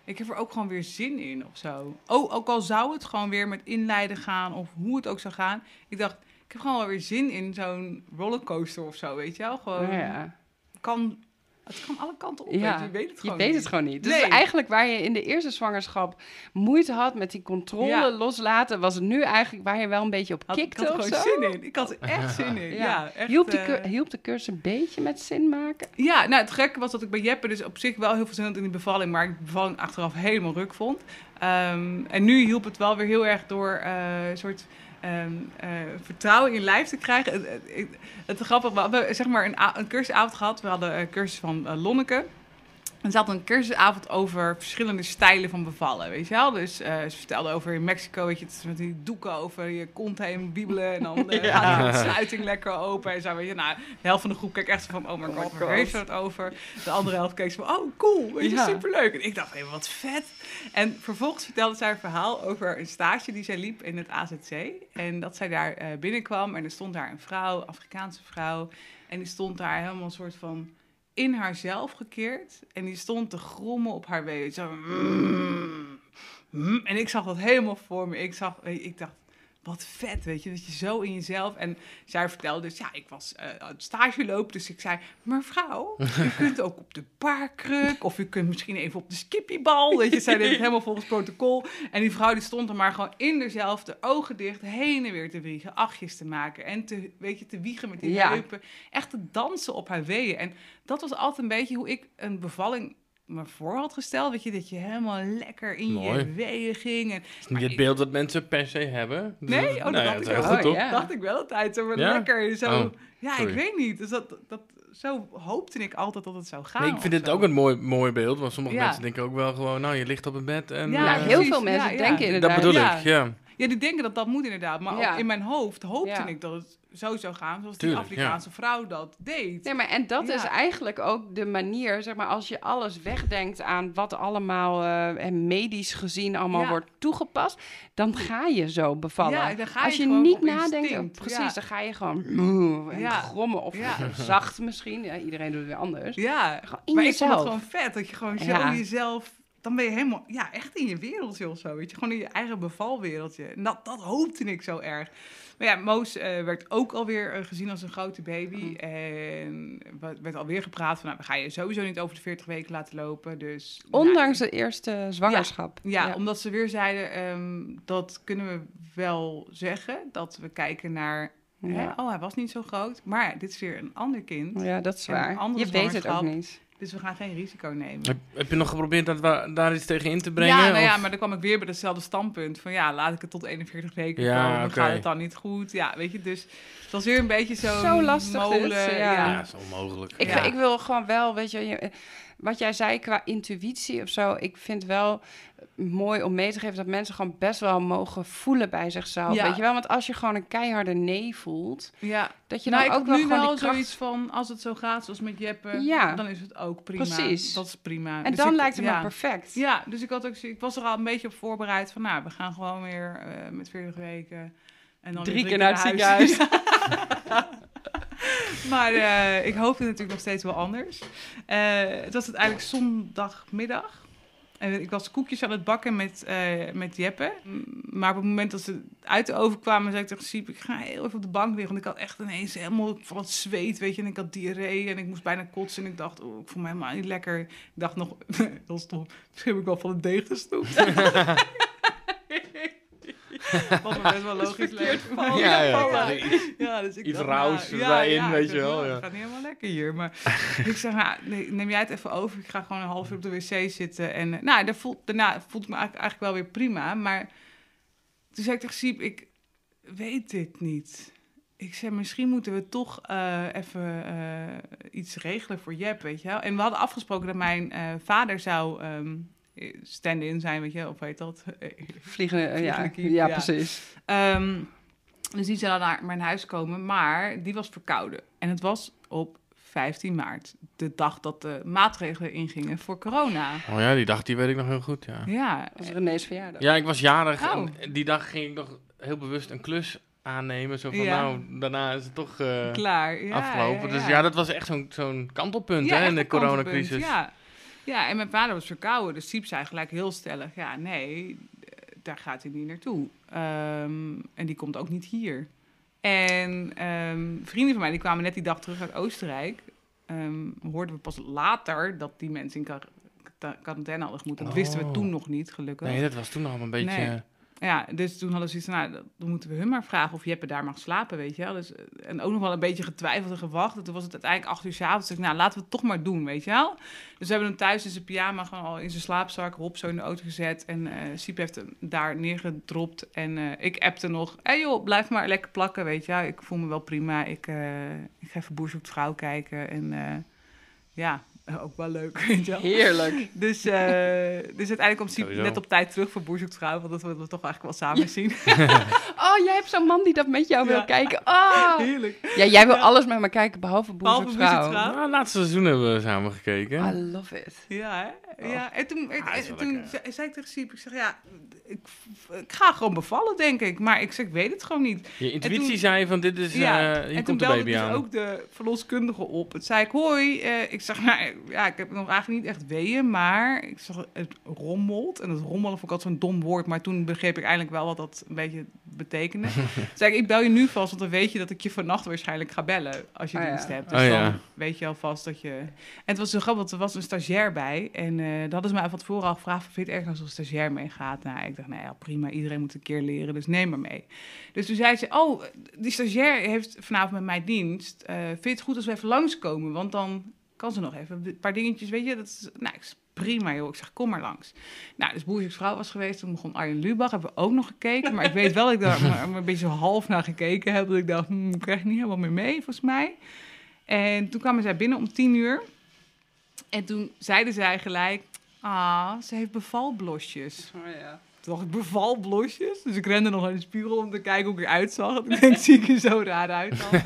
Ik heb er ook gewoon weer zin in of zo. Oh, ook al zou het gewoon weer met inleiden gaan of hoe het ook zou gaan. Ik dacht, ik heb gewoon wel weer zin in zo'n rollercoaster of zo, weet je wel? Gewoon, ja. kan, het kan alle kanten op, Ja, weet je. Je weet het Je gewoon weet niet. het gewoon niet. Dus Nee. eigenlijk waar je in de eerste zwangerschap moeite had met die controle Ja. loslaten, was het nu eigenlijk waar je wel een beetje op Had, ik kikte had er gewoon zo. zin in. Ik had er echt zin in. Ja, echt, hielp, die eh, hielp de cursus een beetje met zin maken? Ja, nou het gekke was dat ik bij Jeppe dus op zich wel heel veel zin had in die bevalling, maar ik de bevalling achteraf helemaal ruk vond. Ehm, en nu hielp het wel weer heel erg door eh, een soort ehm, eh, vertrouwen in lijf te krijgen. Het, het, we hadden zeg maar een, een cursusavond gehad. We hadden een cursus van eh, Lonneke. En ze had een cursusavond over verschillende stijlen van bevallen, weet je wel? Dus eh, ze vertelde over in Mexico, weet je, het is met die doeken over je kont heen wiebelen. En dan eh, Ja. gaat die sluiting lekker open en zo, weet je. Nou, de helft van de groep keek echt zo van, oh my Oh god, waar heeft ze het over? De andere helft keek zo van, oh cool, weet je, Ja. superleuk. En ik dacht, hé, wat vet. En vervolgens vertelde zij een verhaal over een stage die zij liep in het AZC. En dat zij daar eh, binnenkwam en er stond daar een vrouw, Afrikaanse vrouw. En die stond daar helemaal een soort van in haarzelf gekeerd. En die stond te grommen op haar. Zo... mm, mm. En ik zag dat helemaal voor me. Ik, zag, ik dacht, wat vet, weet je, dat je zo in jezelf... En zij vertelde dus, ja, ik was eh aan het stage lopen, dus ik zei... Mevrouw, u kunt ook op de paarkruk, of u kunt misschien even op de skippiebal. Weet je, zij deed het helemaal volgens protocol. En die vrouw die stond er maar gewoon in dezelfde ogen dicht, heen en weer te wiegen, achtjes te maken. En te, weet je, te wiegen met die Ja. heupen. Echt te dansen op haar weeën. En dat was altijd een beetje hoe ik een bevalling me voor had gesteld. Weet je, dat je helemaal lekker in Mooi. je weeën ging. En is niet het beeld dat mensen per se hebben. Nee? dat- Oh, dat nou ja, dacht dat ik wel. Oh, ja. dacht ik wel altijd. Zo maar Ja? lekker. Zo, Oh, ja, ik weet niet. Dus dat, dat, zo hoopte ik altijd dat het zou gaan. Nee, ik vind dit zo. ook een mooi, mooi beeld. Want sommige Ja. mensen denken ook wel gewoon, nou, je ligt op het bed en... Ja, eh, heel precies. veel mensen Ja, ja. denken Dat inderdaad. bedoel Ja. ik, ja. Ja, die denken dat dat moet inderdaad. Maar Ja. ook in mijn hoofd hoopte Ja. ik dat het zo zou gaan zoals Tuurlijk, die Afrikaanse vrouw dat deed. Nee, maar en dat Ja. is eigenlijk ook de manier, zeg maar, als je alles wegdenkt aan wat allemaal eh, en medisch gezien allemaal Ja. wordt toegepast, dan ga je zo bevallen. Ja, dan ga je als je niet op nadenkt, instinct. precies, Ja. dan ga je gewoon en Ja. grommen of Ja. zacht misschien. Ja, iedereen doet het weer anders. Ja, Gewoon in maar ik vond jezelf. het gewoon vet dat je gewoon zo Ja. jezelf dan ben je helemaal, ja, echt in je wereldje of zo. Weet je, gewoon in je eigen bevalwereldje. En dat, dat hoopte ik zo erg. Maar ja, Moos eh, werd ook alweer eh, gezien als een grote baby. En er werd alweer gepraat van, nou, we gaan je sowieso niet over de 40 weken laten lopen. Dus, Ondanks de eerste zwangerschap. nou, ja, omdat ze weer zeiden, ehm, dat kunnen we wel zeggen. Dat we kijken naar, Ja. oh, hij was niet zo groot. Maar dit is weer een ander kind. Ja, dat is En waar. Je weet het ook niet. Dus we gaan geen risico nemen. Heb, heb je nog geprobeerd dat we, daar iets tegen in te brengen? Ja, nou ja, maar dan kwam ik weer bij hetzelfde standpunt. Van ja, laat ik het tot 41 weken Ja, komen. Dan oké. gaat het dan niet goed. Ja, weet je, dus het was weer een beetje zo Zo lastig molen. dit, ja. ja. Ja, dat is onmogelijk. Ik, Ja. ik wil gewoon wel, weet je, je- wat jij zei qua intuïtie of zo. Ik vind wel mooi om mee te geven dat mensen gewoon best wel mogen voelen bij zichzelf. Ja. Weet je wel, want als je gewoon een keiharde nee voelt, Ja. dat je nou, dan ik ook wel nu gewoon wel kracht... zoiets van, als het zo gaat zoals met Jeppe, Ja. dan is het ook prima. Precies. Dat is prima. En Dus dan ik- lijkt het ja. me perfect. Ja, dus ik, had ook, ik was er al een beetje op voorbereid van, nou, we gaan gewoon weer eh, met 40 weken. En dan Drie weer keer naar het huis. ziekenhuis. maar eh, ik hoopte natuurlijk nog steeds wel anders. Eh, het was uiteindelijk zondagmiddag. En ik was koekjes aan het bakken met, eh, met Jeppe. Maar op het moment dat ze uit de oven kwamen, zei ik tegen Siep... ik ga heel even op de bank liggen. Want ik had echt ineens helemaal van het zweet, weet je. En ik had diarree en ik moest bijna kotsen. En ik dacht, oh, ik voel me helemaal niet lekker. Ik dacht nog, heel stom, misschien heb ik wel van het deeg gesnoept. Wat me best wel logisch vallen. Ja, ja. Ja, dus ik Iets dacht, rauws nou, weet je wel, ja. Het gaat niet helemaal lekker hier. Maar ik zeg, nou, nee, neem jij het even over. Ik ga gewoon een half uur op de wc zitten. En eh, nou, daar voelt, daarna voelt ik me eigenlijk, eigenlijk wel weer prima. Maar toen zei ik tegen Siep, ik weet dit niet. Ik zei, misschien moeten we toch eh, even eh, iets regelen voor Jep, weet je wel. En we hadden afgesproken dat mijn vader zou ehm, stand-in zijn, weet je wel. Of weet dat? Vliegen, eh, ja, ja, ja. precies. Ehm, dus die zou naar mijn huis komen, maar die was verkouden. En het was op 15 maart, de dag dat de maatregelen ingingen voor corona. Oh ja, die dag die weet ik nog heel goed, ja. Ja, Dat was René's verjaardag. Ja, ik was jarig Oh. en die dag ging ik nog heel bewust een klus aannemen. Zo van, Ja. nou, daarna is het toch eh, klaar. Ja, afgelopen. ja, Dus ja, dat was echt zo'n zo'n kantelpunt Ja, hè, echt in de coronacrisis. Ja. Ja, en mijn vader was verkouden, dus Siep zei gelijk heel stellig, ja, nee, eh, daar gaat hij niet naartoe. Ehm, en die komt ook niet hier. En ehm, vrienden van mij, die kwamen net die dag terug uit Oostenrijk. Ehm, hoorden we pas later dat die mensen in quar- quar- quarantaine hadden gemoeten. Dat wisten we Oh. toen nog niet, gelukkig. Nee, dat was toen nog een beetje... Nee. Ja, dus toen hadden ze van, nou, dan moeten we hun maar vragen of Jeppe daar mag slapen, weet je wel. Dus, eh, en ook nog wel een beetje getwijfeld en gewacht. En toen was het uiteindelijk acht uur s'avonds. Dus nou, laten we het toch maar doen, weet je wel. Dus we hebben hem thuis in zijn pyjama gewoon al in zijn slaapzak, Rob zo in de auto gezet. En eh Siep heeft hem daar neergedropt. En eh, ik appte nog, hé joh, blijf maar lekker plakken, weet je wel. Ik voel me wel prima. Ik, ik ga even Boer zoekt vrouw kijken. En ja, ook wel leuk, weet je wel. Heerlijk. Dus, eh, dus uiteindelijk Siep Sowieso. net op tijd terug voor Boer zoekt vrouw. Want dat wilden we toch eigenlijk wel samen zien. Oh, jij hebt zo'n man die dat met jou wil kijken. Oh. Heerlijk. Ja, jij wil alles met me kijken, behalve Boer Behalve zoekt Boer zoekt vrouw. vrouw. Nou, laatste seizoen hebben we samen gekeken. I love it. Ja, hè? Oh. Ja, en toen, en- Ah, en toen lekker. zei, zei ik tegen Siep, ik zeg, ja, ik, ik ga gewoon bevallen, denk ik. Maar ik zeg, ik weet het gewoon niet. Je intuïtie En toen- zei van, dit is, ja, en hier toen komt de belde baby dus aan. ook de verloskundige op. Het zei ik, hoi. eh, ik zeg, nou, ja, ik heb nog eigenlijk niet echt weeën, maar ik zeg, het rommelt. En het rommelen vond ik altijd zo'n dom woord, maar toen begreep ik eindelijk wel wat dat een beetje betekende. Toen zei ik, ik bel je nu vast, want dan weet je dat ik je vannacht waarschijnlijk ga bellen als je Oh ja. dienst hebt. Dus Oh dan ja. weet je alvast dat je... En het was zo grappig, want er was een stagiair bij. En eh dat hadden ze mij van tevoren al gevraagd, vind je het erg als een stagiair meegaat? Nou, ik dacht, nou ja, prima, iedereen moet een keer leren, dus neem maar mee. Dus toen zei ze, oh, die stagiair heeft vanavond met mij dienst. Eh, vind je het goed als we even langskomen? Want dan kan ze nog even een paar dingetjes, weet je. Dat is, nou, ik prima joh. Ik zeg, kom maar langs. Nou, dus Boerzoeks vrouw was geweest. Toen begon Arjen Lubach. Hebben we ook nog gekeken. Maar ik weet wel dat ik daar een beetje zo half naar gekeken heb. Dat ik dacht, hm, ik krijg niet helemaal meer mee, volgens mij. En toen kwamen zij binnen om tien uur. En toen zeiden zij gelijk, ah, ze heeft bevalblosjes. Oh, ja. Toen dacht ik, bevalblosjes? Dus ik rende nog naar de spiegel om te kijken hoe ik eruit zag. Ik denk, zie ik er zo raar uit dan?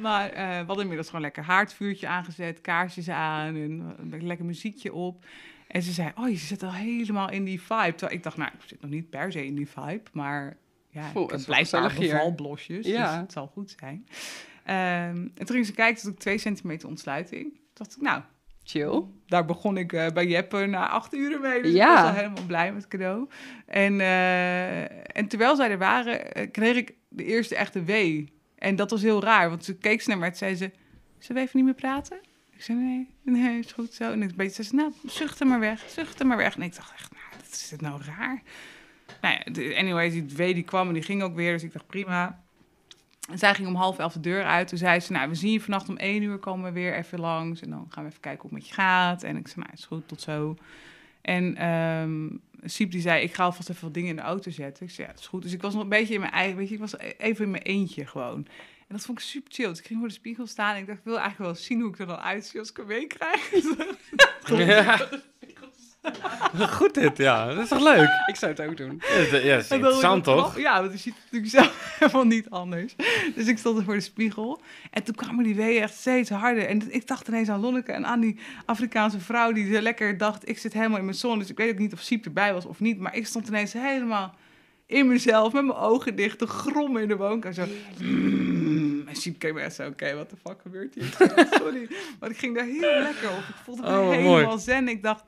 Maar eh, we hadden inmiddels gewoon lekker haardvuurtje aangezet, kaarsjes aan en een lekker muziekje op. En ze zei, oh, je zit al helemaal in die vibe. Terwijl ik dacht, nou, ik zit nog niet per se in die vibe, maar ja, het hier. bevalblosjes, Ja. dus het zal goed zijn. Ehm, en toen ging ze kijken, toen ik twee centimeter ontsluiting. Toen dacht ik, nou, Chill. Daar begon ik eh, bij Jeppe na acht uur mee. Dus Ja. ik was al helemaal blij met het cadeau. En, eh, en terwijl zij er waren, eh, kreeg ik de eerste echte wee. En dat was heel raar, want ze keek ze naar mij en zei ze... Zullen we even niet meer praten? Ik zei, nee, nee, is goed zo. En ik beetje zei ze, nou, zucht er maar weg, zucht er maar weg. En ik dacht echt, nou, is dit nou raar? Nou ja, anyway, die wee die kwam en die ging ook weer. Dus ik dacht, prima. En zij ging om half elf de deur uit. Toen zei ze, nou, we zien je vannacht om één uur komen we weer even langs. En dan gaan we even kijken hoe het met je gaat. En ik zei, nou, is goed, tot zo. En ehm Siep die zei, ik ga alvast even wat dingen in de auto zetten. Ik zei, ja, dat is goed. Dus ik was nog een beetje in mijn eigen, weet je, ik was even in mijn eentje gewoon. En dat vond ik super chill. Dus ik ging voor de spiegel staan en ik dacht, ik wil eigenlijk wel zien hoe ik er dan uitzie als ik een week krijg. Ja. Goed dit, ja. Dat is toch leuk? Ik zou het ook doen. Ja, dat- ja, is interessant toch? Ja, want je ziet het natuurlijk zelf helemaal niet anders. Dus ik stond er voor de spiegel. En toen kwamen die weeën echt steeds harder. En ik dacht ineens aan Lonneke en aan die Afrikaanse vrouw... die zo lekker dacht, ik zit helemaal in mijn zon. Dus ik weet ook niet of Siep erbij was of niet. Maar ik stond ineens helemaal in mezelf... met mijn ogen dicht, te grommen in de woonkamer. Zo... Mm. En Siep keek me echt zo, oké, wat de fuck gebeurt hier? Sorry, maar ik ging daar heel lekker op. Ik voelde me Oh, helemaal mooi. zen. Ik dacht...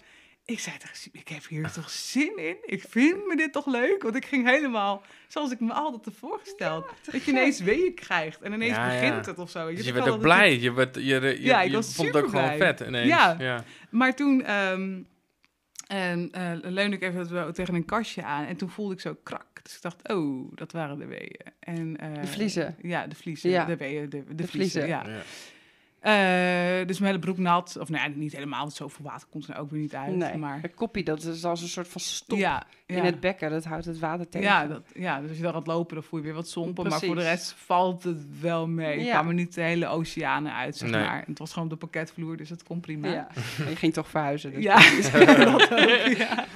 Ik zei tegen ik heb hier toch zin in? Ik vind me dit toch leuk? Want ik ging helemaal zoals ik me altijd heb voorgesteld. dat je ineens weeën krijgt en ineens Ja, ja. begint het of zo. Dus je hebt werd wel ook blij. Je, werd, je, je, Ja, ik je was vond het ook gewoon vet ineens. Ja. ja. Maar toen ehm en, eh, leunde ik even tegen een kastje aan en toen voelde ik zo krak. Dus ik dacht, oh, dat waren de weeën. En, eh, De vliezen. Ja, de vliezen. Ja. De weeën, de, de, De vliezen. vliezen. Ja. Ja. Eh, dus mijn hele broek nat. Of nee, niet helemaal, want zoveel water komt er ook weer niet uit. Nee, Maar een koppie, dat is als een soort van stop ja, in ja. het bekken. Dat houdt het water tegen. Ja, dat, ja, dus als je dan gaat lopen, dan voel je weer wat sompen. Maar voor de rest valt het wel mee. Ik Ja. kwam er niet de hele oceanen uit, zeg Nee. maar. Het was gewoon op de pakketvloer, dus dat kon prima. Ja. En je ging toch verhuizen. Dus Ja, dat ook, ja.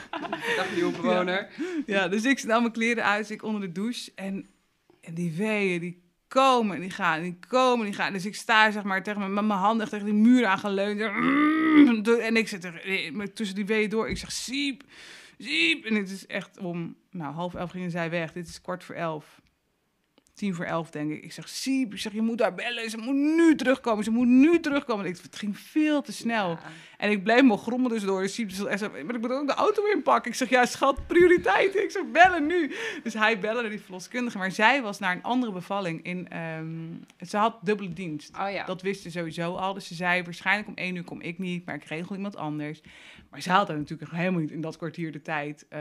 dag nieuwe bewoner. ja, dus ik nam mijn kleren uit, dus ik onder de douche. En, en die weeën, die komen en die gaan, en die komen en die gaan. Dus ik sta zeg maar tegen met mijn handen tegen die muur aangeleund. En ik zit er eh, tussen die weeën door. Ik zeg, Siep, Siep. En het is echt om, nou, half elf gingen zij weg. Dit is kwart voor elf. Tien voor elf, denk ik. Ik zeg, Siep, ik zeg, je moet daar bellen. Ze moet nu terugkomen. Ze moet nu terugkomen. Ik, het ging veel te snel. En ik bleef me grommen dus door. Siep dus maar ik moet ook de auto inpakken. Ik zeg, ja, schat, prioriteiten. Ik zeg, bellen nu. Dus hij belde naar die verloskundige. Maar zij was naar een andere bevalling. In, ehm, ze had dubbele dienst. Oh ja. Dat wist ze sowieso al. Dus ze zei, waarschijnlijk om één uur kom ik niet. Maar ik regel iemand anders. Maar ze had er natuurlijk helemaal niet in dat kwartier de tijd eh,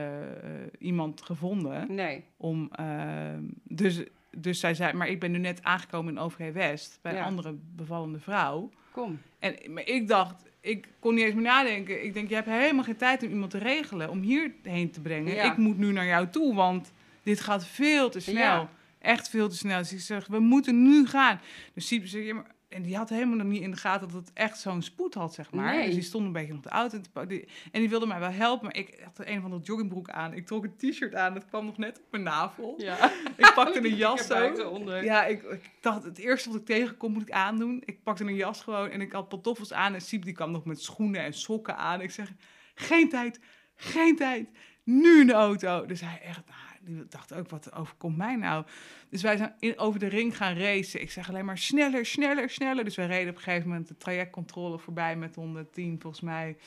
iemand gevonden. Nee. Om, ehm, dus, dus zij zei, maar ik ben nu net aangekomen in OVG West. Bij Ja. een andere bevallende vrouw. Kom. En maar ik dacht, ik kon niet eens meer nadenken. Ik denk, je hebt helemaal geen tijd om iemand te regelen, om hierheen te brengen. Ja. Ik moet nu naar jou toe, want dit gaat veel te snel. Ja. Echt veel te snel. Dus ik zeg, we moeten nu gaan. Dus Siep zei, ja, maar... En die had helemaal nog niet in de gaten dat het echt zo'n spoed had, zeg maar. Nee. Dus die stond een beetje op de auto. die- En die wilde mij wel helpen, maar ik had een of andere joggingbroek aan. Ik trok een t-shirt aan, dat kwam nog net op mijn navel. Ja. Ik pakte een jas zo. onder. Ja, ik, ik dacht, het eerste wat ik tegenkom moet ik aandoen. Ik pakte een jas gewoon en ik had pantoffels aan. En Siep die kwam nog met schoenen en sokken aan. Ik zeg, geen tijd, geen tijd. Nu in de auto. Dus hij echt, nou, die dacht ook, wat overkomt mij nou? Dus wij zijn in, over de ring gaan racen. Ik zeg alleen maar sneller, sneller, sneller. Dus wij reden op een gegeven moment de trajectcontrole voorbij met 110 volgens mij.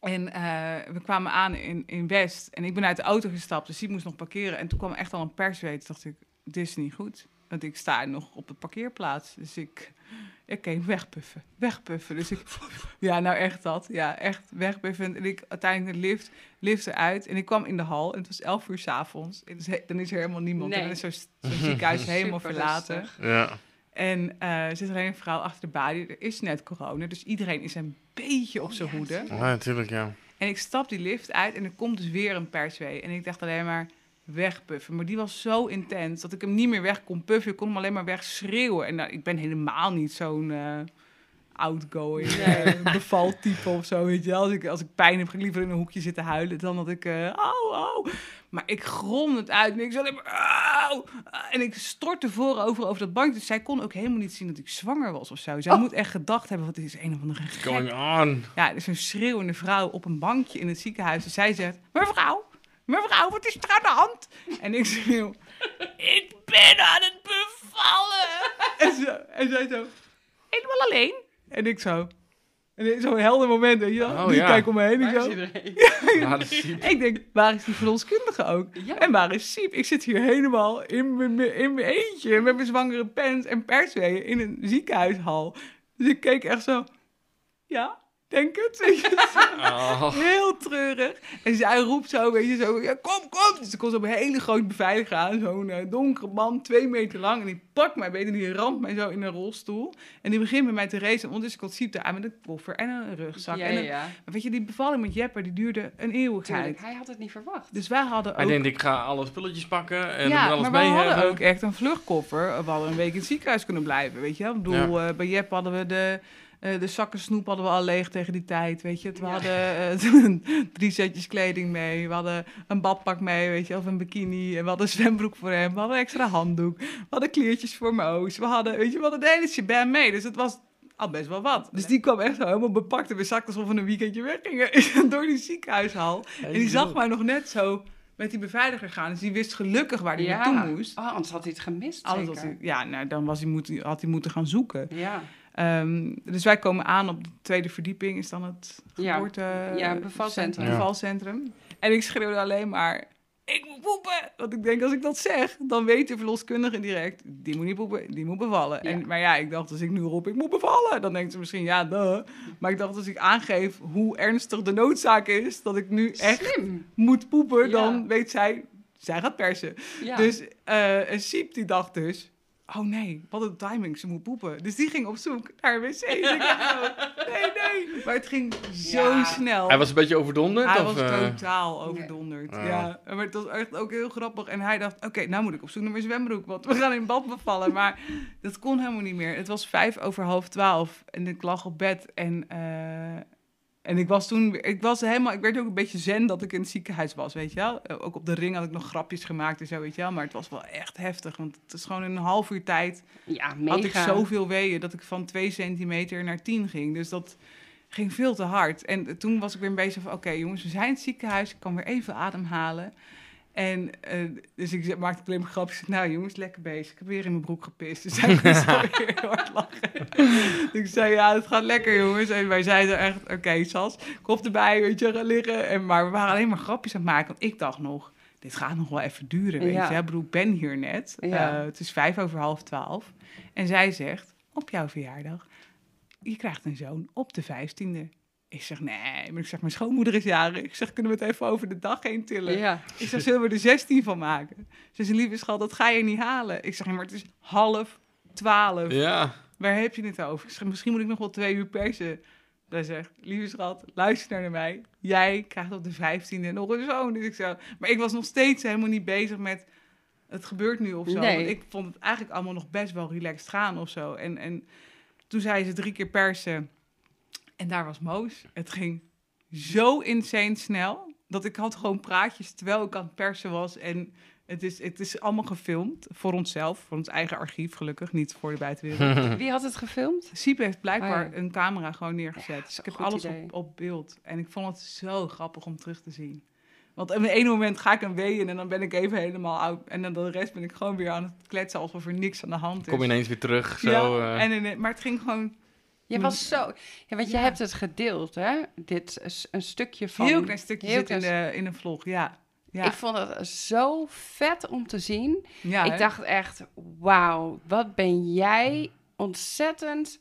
En eh, we kwamen aan in, in West. En ik ben uit de auto gestapt, dus die moest nog parkeren. En toen kwam echt al een persweet. Dacht ik, dit is niet goed. Want ik sta nog op de parkeerplaats. Dus ik, oké, wegpuffen, wegpuffen. Dus ik, ja, nou echt dat. Ja, echt wegpuffen. En ik uiteindelijk de lift, lift eruit. En ik kwam in de hal en het was elf uur s'avonds. Dan is er helemaal niemand. Nee. En dan is zo'n ziekenhuis helemaal Super verlaten. Ja. En eh, er zit alleen een vrouw achter de balie. Er is net corona, dus iedereen is een beetje op Oh, zijn hoede. Ja, natuurlijk, ja. En ik stap die lift uit en er komt dus weer een perswee. En ik dacht alleen maar wegpuffen. Maar die was zo intens dat ik hem niet meer weg kon puffen. Ik kon hem alleen maar wegschreeuwen. En nou, ik ben helemaal niet zo'n eh, outgoing eh, bevaltype of zo. Weet je. Als ik, als ik pijn heb, ga ik liever in een hoekje zitten huilen dan dat ik... eh au, au. Maar ik grom het uit en ik maar... Au. En ik stortte voorover over dat bankje. Dus zij kon ook helemaal niet zien dat ik zwanger was of zo. Zij Oh. moet echt gedacht hebben, wat is een of andere gek Going on. ja, er is een schreeuwende vrouw op een bankje in het ziekenhuis. En zij zegt, mevrouw, mevrouw, wat is er aan de hand? En ik schreeuw, ik ben aan het bevallen. En, zo, en zij zo, helemaal alleen. En ik zo, En dit is zo'n helder moment, weet je wel. Oh, Dus ja. kijk om me heen en Waar is zo. Ja, dat zie Ik denk, waar is die verloskundige ook? Ja. En waar is Siep? Ik zit hier helemaal in mijn, in mijn eentje met mijn zwangere pens en persweeën in een ziekenhuishal. Dus ik keek echt zo, ja, denk het. Je, Oh. Heel treurig. En zij roept zo, weet je, zo, ja, kom, kom. Dus er komt zo'n hele grote beveiliger aan, zo'n eh, donkere man, twee meter lang. En die pakt mij beter, die ramt mij zo in een rolstoel. En die begint met mij te racen. En ondertussen komt Siep aan met een koffer en een rugzak. Ja, en ja, een- ja. Maar weet je, die bevalling met Jepper, die duurde een eeuwigheid. Tuurlijk, hij had het niet verwacht. Dus wij hadden ook... Hij denkt, ik ga alle spulletjes pakken en ja, alles maar mee we hadden hebben. ook echt een vluchtkoffer. We hadden een week in het ziekenhuis kunnen blijven, weet je wel. Ik bedoel, eh, bij Jep hadden we de, eh, de zakken snoep hadden we al leeg tegen die tijd, weet je. We Ja. hadden eh, drie setjes kleding mee. We hadden een badpak mee, weet je, of een bikini. En we hadden een zwembroek voor hem. We hadden een extra handdoek. We hadden kleertjes voor Moos. We hadden, weet je, we hadden de hele shebang mee. Dus het was al best wel wat. Dus die kwam echt zo helemaal bepakt en bezakt alsof we een weekendje weggingen door die ziekenhuishal. En die zag mij nog net zo met die beveiliger gaan. Dus die wist gelukkig waar hij ja. naartoe moest. Oh, anders had hij het gemist zeker. hij- ja, nou, dan was hij moet, had hij moeten gaan zoeken. Ja. Ehm, dus wij komen aan op de tweede verdieping, is dan het geboorte... Ja, bevalcentrum. Ja. bevalcentrum. En ik schreeuwde alleen maar, ik moet poepen! Want ik denk, als ik dat zeg, dan weet de verloskundige direct, die moet niet poepen, die moet bevallen. Ja. En, maar ja, ik dacht, als ik nu roep, ik moet bevallen, dan denkt ze misschien, ja, duh. Maar ik dacht, als ik aangeef hoe ernstig de noodzaak is, dat ik nu echt Slim. moet poepen, dan weet zij, zij gaat persen. Dus eh en Siep die dacht dus, oh nee, wat een timing, ze moet poepen. Dus die ging op zoek naar een wc. Dus ik dacht zo, nee, nee. Maar het ging zo Ja. snel. Hij was een beetje overdonderd? Hij of, was eh? totaal overdonderd. Nee. Ja. Maar het was echt ook heel grappig. En hij dacht, oké, nou moet ik op zoek naar mijn zwembroek, want we gaan in bad bevallen. Maar dat kon helemaal niet meer. Het was vijf over half twaalf en ik lag op bed en... eh, en ik was toen, ik was helemaal, ik werd ook een beetje zen dat ik in het ziekenhuis was, weet je wel. Eh, Ook op de ring had ik nog grapjes gemaakt en zo, weet je wel. Maar het was wel echt heftig, want het is gewoon in een half uur tijd ja, mega. had ik zoveel weeën dat ik van 2 centimeter naar 10 ging. Dus dat ging veel te hard. En toen was ik weer bezig van, oké jongens, we zijn in het ziekenhuis. Ik kan weer even ademhalen. En eh, dus ik maakte alleen maar grapjes. Nou jongens, lekker bezig. Ik heb weer in mijn broek gepist. Dus hij moest weer hard lachen. Dus ik zei, ja, het gaat lekker jongens. En wij zeiden echt, oké Sas, kop erbij, weet je, gaan liggen. En, maar we waren alleen maar grapjes aan het maken. Want ik dacht nog, dit gaat nog wel even duren, weet Ja. je. Ik bedoel, ik ben hier net. Ja. Eh, het is vijf over half twaalf. En zij zegt, op jouw verjaardag, je krijgt een zoon op de vijftiende. Ik zeg, nee, maar ik zeg, mijn schoonmoeder is jarig. Ik zeg, kunnen we het even over de dag heen tillen? Ja. Ik zeg, zullen we er 16 van maken? Ze zegt, lieve schat, dat ga je niet halen. Ik zeg, ja, maar het is half twaalf. Ja. Waar heb je het over? Ik zeg, misschien moet ik nog wel twee uur persen. Zij zegt, lieve schat, luister naar mij. Jij krijgt op de vijftiende nog een zoon. Dus ik zo, maar ik was nog steeds helemaal niet bezig met... Het gebeurt nu of zo. Nee. Want ik vond het eigenlijk allemaal nog best wel relaxed gaan of zo. En, en toen zei ze drie keer persen. En daar was Moos. Het ging zo insane snel. Dat ik had gewoon praatjes terwijl ik aan het persen was. En het is, het is allemaal gefilmd. Voor onszelf. Voor ons eigen archief gelukkig. Niet voor de buitenwereld. Wie had het gefilmd? Siep heeft blijkbaar Oh ja. een camera gewoon neergezet. dus ik heb alles op, op beeld. En ik vond het zo grappig om terug te zien. Want op een ene moment ga ik een weeën en dan ben ik even helemaal oud. En dan de rest ben ik gewoon weer aan het kletsen alsof er niks aan de hand is. Kom ineens weer terug. Zo, ja, eh. en, in- maar het ging gewoon Je was zo... Ja, want je Ja. hebt het gedeeld, hè? Dit is een stukje van... heel klein stukje heel zit in, de, in een vlog, ja. Ja, Ik vond het zo vet om te zien. ja hè? ik dacht echt, wauw, wat ben jij ontzettend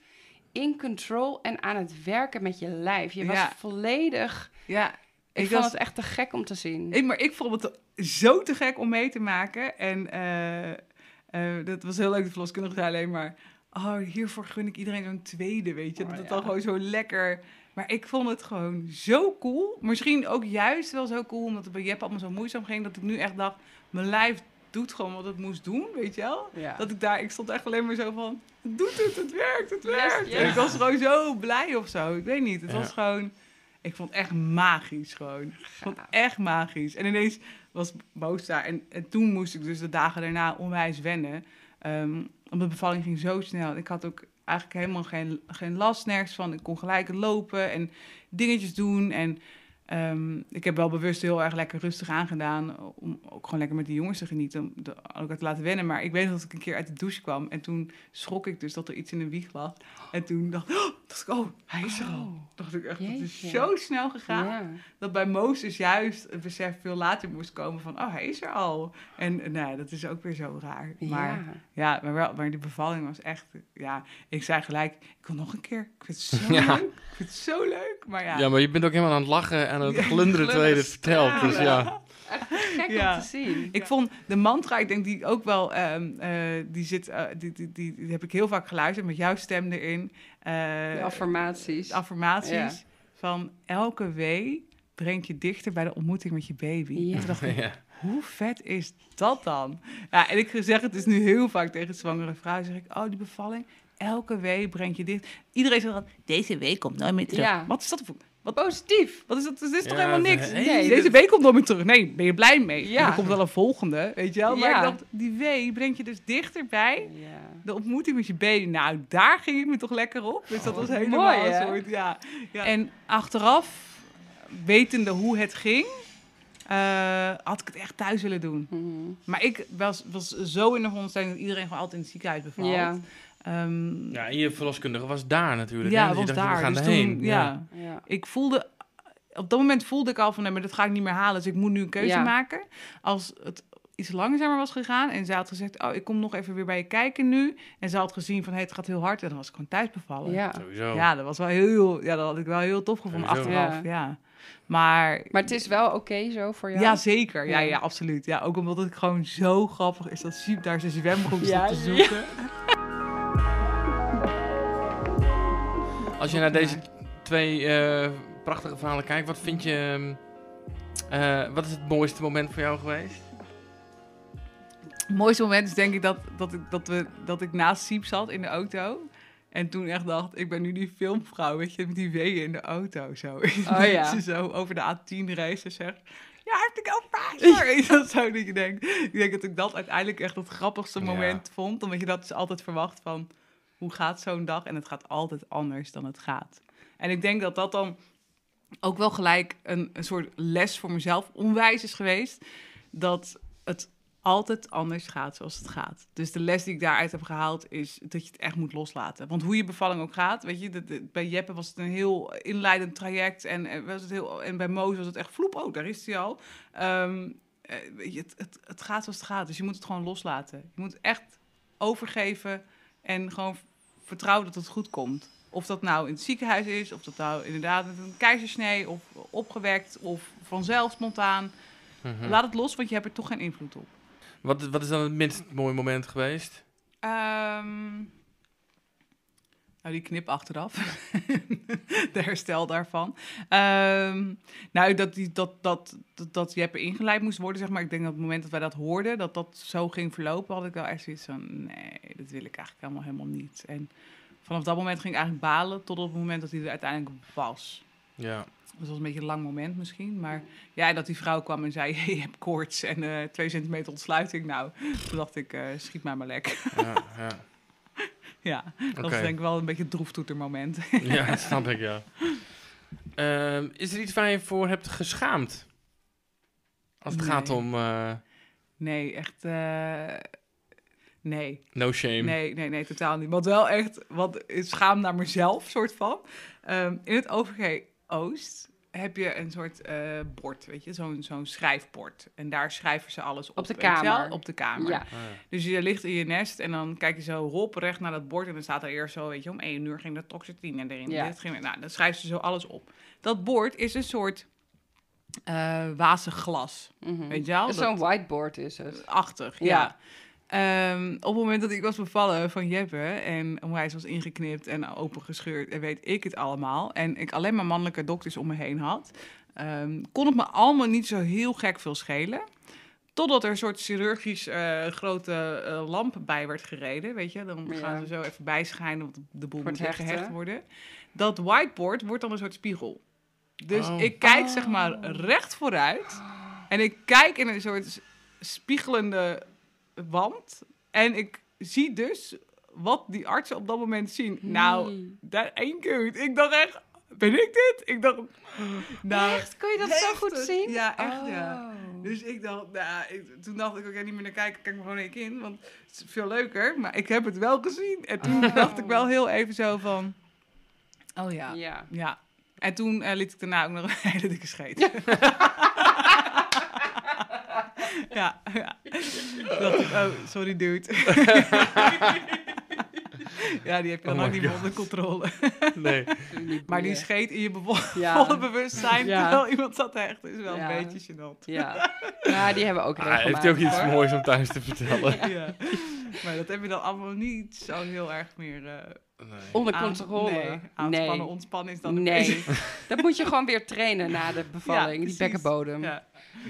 in control en aan het werken met je lijf. Je was volledig... ja, Ik, ik vond was, het echt te gek om te zien. ik, maar ik vond het zo te gek om mee te maken. En eh, eh, dat was heel leuk, de verloskundige zei alleen maar... Oh, hiervoor gun ik iedereen zo'n tweede, weet je. Oh, dat het ja. dan gewoon zo lekker... Maar ik vond het gewoon zo cool. Misschien ook juist wel zo cool, omdat het bij Jep allemaal zo moeizaam ging... dat ik nu echt dacht, mijn lijf doet gewoon wat het moest doen, weet je wel? ja. Dat ik daar, ik stond echt alleen maar zo van, het doet het, het werkt, het werkt. En ik was gewoon zo blij of zo. Ik weet niet, het Ja. was gewoon, ik vond het echt magisch gewoon. Ik vond het echt magisch. En ineens was Boos daar en, en toen moest ik dus de dagen daarna onwijs wennen. Ehm omdat de bevalling ging zo snel. Ik had ook eigenlijk helemaal geen, geen last nergens van. Ik kon gelijk lopen en dingetjes doen en... ehm, ik heb wel bewust heel erg lekker rustig aangedaan. Om ook gewoon lekker met die jongens te genieten. Om de, ook te laten wennen. Maar ik weet dat ik een keer uit de douche kwam. En toen schrok ik dus dat er iets in de wieg lag. En toen dacht ik, "Oh, dacht ik, oh, hij is er al. Oh. Dacht ik echt, het is zo snel gegaan. Ja. Dat bij Mozes juist het besef veel later moest komen van, oh, hij is er al. En eh, nee, dat is ook weer zo raar. Maar Ja. ja, maar, wel, maar die bevalling was echt, ja, ik zei gelijk, ik wil nog een keer. Ik vind het zo Ja. leuk. Ik vind het zo leuk. Maar ja, Ja, maar je bent ook helemaal aan het lachen en aan het glunderen terwijl je het vertelt. Dus ja. Gek Ja. om te zien. Ik vond de mantra, ik denk die ook wel, ehm, eh, die zit, eh, die, die, die, die heb ik heel vaak geluisterd met jouw stem erin. Eh, De affirmaties. de affirmaties Ja. van elke wee brengt je dichter bij de ontmoeting met je baby. Ja. En toen dacht ik, ja. hoe vet is dat dan? Ja, en ik zeg het dus nu heel vaak tegen zwangere vrouwen, zeg ik, oh die bevalling, elke wee brengt je dicht. Iedereen zegt dan, deze week komt nooit meer terug. Ja. Wat is dat voor... Wat, Positief. wat is dat? Dat is toch Ja, helemaal niks? nee, Nee, Deze week komt nooit meer terug. Nee, ben je blij mee? Ja. Er komt wel een volgende, weet je wel? Maar Ja. ik dacht, die wee brengt je dus dichterbij. Ja. De ontmoeting met je baby. Nou, daar ging ik me toch lekker op. Dus dat was helemaal mooi, een soort, ja. ja. En achteraf, wetende hoe het ging, eh, had ik het echt thuis willen doen. Mhm. Maar ik was, was zo in de veronderstelling dat iedereen gewoon altijd in het ziekenhuis bevalt. Ja. Ehm, ja, en je verloskundige was daar natuurlijk. ja, hè? Dus was dacht, daar. We gaan Dus erheen. toen, ja. Ja. ik voelde... Op dat moment voelde ik al van, nee, maar dat ga ik niet meer halen. Dus ik moet nu een keuze Ja. maken. Als het iets langzamer was gegaan en zij had gezegd... oh, ik kom nog even weer bij je kijken nu. En ze had gezien van, hey, het gaat heel hard. En dan was ik gewoon thuis bevallen. Ja. Sowieso. Ja, dat was wel heel... Ja, dat had ik wel heel tof gevonden Sowieso. achteraf. Ja. Ja. Maar... Maar het is wel oké zo voor jou? Ja, zeker. Ja, Ja. ja, absoluut. Ja, ook omdat het gewoon zo grappig is dat Siep daar zijn Ja, te ja. Als je naar deze twee eh, prachtige verhalen kijkt, wat vind je... ehm, eh, wat is het mooiste moment voor jou geweest? Het mooiste moment is denk ik dat, dat, ik, dat, we, dat ik naast Siep zat in de auto. En toen echt dacht, ik ben nu die filmvrouw, weet je, met die weeën in de auto. Zo. Oh ja. Ze zo over de A10 race en zegt, ja, I have to go faster. Weet je, dat zo dat je denkt. Ik denk dat ik dat uiteindelijk echt het grappigste Ja. moment vond. Omdat je dat dus altijd verwacht van, hoe gaat zo'n dag? En het gaat altijd anders dan het gaat. En ik denk dat dat dan ook wel gelijk een, een soort les voor mezelf onwijs is geweest. Dat het altijd anders gaat zoals het gaat. Dus de les die ik daaruit heb gehaald is dat je het echt moet loslaten. Want hoe je bevalling ook gaat, weet je, dat- bij Jeppe was het een heel inleidend traject en, en, was het heel, en bij Moos was het echt vloep, oh, daar is hij al. Ehm, eh, weet je, het, het, het gaat zoals het gaat, dus je moet het gewoon loslaten. Je moet echt overgeven en gewoon vertrouwen dat het goed komt. Of dat nou in het ziekenhuis is, of dat nou inderdaad met een keizersnee, of opgewekt, of vanzelf spontaan. Mhm. Laat het los, want je hebt er toch geen invloed op. Wat, wat is dan het minst mooie moment geweest? Ehm, nou, die knip achteraf. de herstel daarvan. Ehm, nou, dat, die, dat, dat, dat, dat Jeppe ingeleid moest worden, zeg maar. Ik denk dat op het moment dat wij dat hoorden, dat dat zo ging verlopen, had ik wel echt zoiets van... Nee, dat wil ik eigenlijk helemaal, helemaal niet. En vanaf dat moment ging ik eigenlijk balen, tot op het moment dat hij er uiteindelijk was. Ja. Dat was een beetje een lang moment misschien. Maar ja, dat die vrouw kwam en zei: Je hebt koorts en eh twee centimeter ontsluiting. Nou, toen dacht ik: eh, Schiet mij maar lek. ja, ja. ja, dat is denk ik wel een beetje een droeftoetermoment. Ja, dat snap ik, ja. Ehm, is er iets waar je voor hebt geschaamd? Als het Nee. gaat om eh, nee, echt. eh, nee. no shame. Nee, nee, nee, totaal niet. Wat wel echt, wat is schaam naar mezelf, soort van. Ehm, in het OVG Oost heb je een soort eh, bord, weet je, zo'n zo'n schrijfbord. En daar schrijven ze alles op. Op de kamer. Op de kamer. Ja. Ah, ja. Dus je ligt in je nest en dan kijk je zo hop recht naar dat bord. En dan staat er eerst zo, weet je, om één uur ging de toxitine erin. Ja. Dit ging, nou, dan schrijven ze zo alles op. Dat bord is een soort eh wazig glas, Mhm. weet je wel? Zo'n whiteboard is het. achtig, ja. Ehm, op het moment dat ik was bevallen van Jeppe en onwijs was ingeknipt en opengescheurd en weet ik het allemaal. En ik alleen maar mannelijke dokters om me heen had, ehm, kon het me allemaal niet zo heel gek veel schelen. Totdat er een soort chirurgisch eh, grote eh, lamp bij werd gereden, weet je. Dan Ja. gaan ze zo even bijschijnen, want de boel moet weer gehecht worden. Dat whiteboard wordt dan een soort spiegel. Dus Oh. ik kijk zeg maar recht vooruit en ik kijk in een soort spiegelende wand. En ik zie dus wat die artsen op dat moment zien. Nou, Nee. dat ain't good. Ik dacht echt, ben ik dit? Ik dacht, nou... Echt? Kun je dat zo goed zien? Ja, echt ja. Oh. Dus ik dacht, nou, ik- toen dacht ik ook ja, niet meer naar kijken, kijk maar gewoon één keer in, want het is veel leuker. Maar ik heb het wel gezien. En toen Oh. dacht ik wel heel even zo van, Oh ja. Ja. Ja. En toen eh, liet ik daarna ook nog een hele dikke scheet. Ja, ja. Dacht ik, oh, sorry dude. ja, die heb je dan Oh ook niet meer onder controle. Nee. Maar die scheet in je bevo- Ja. volle bewustzijn, Ja. terwijl iemand zat te hechten, is wel Ja. een beetje gênant. Ja. ja, die hebben we ook Ah, heeft hij ook iets hoor. moois om thuis te vertellen? Ja. Maar dat heb je dan allemaal niet zo heel erg meer... eh, Nee. Onder aan- controle. Nee, aanspannen, nee. ontspannen is dan Nee. Dat moet je gewoon weer trainen na de bevalling, die bekkenbodem. Ja.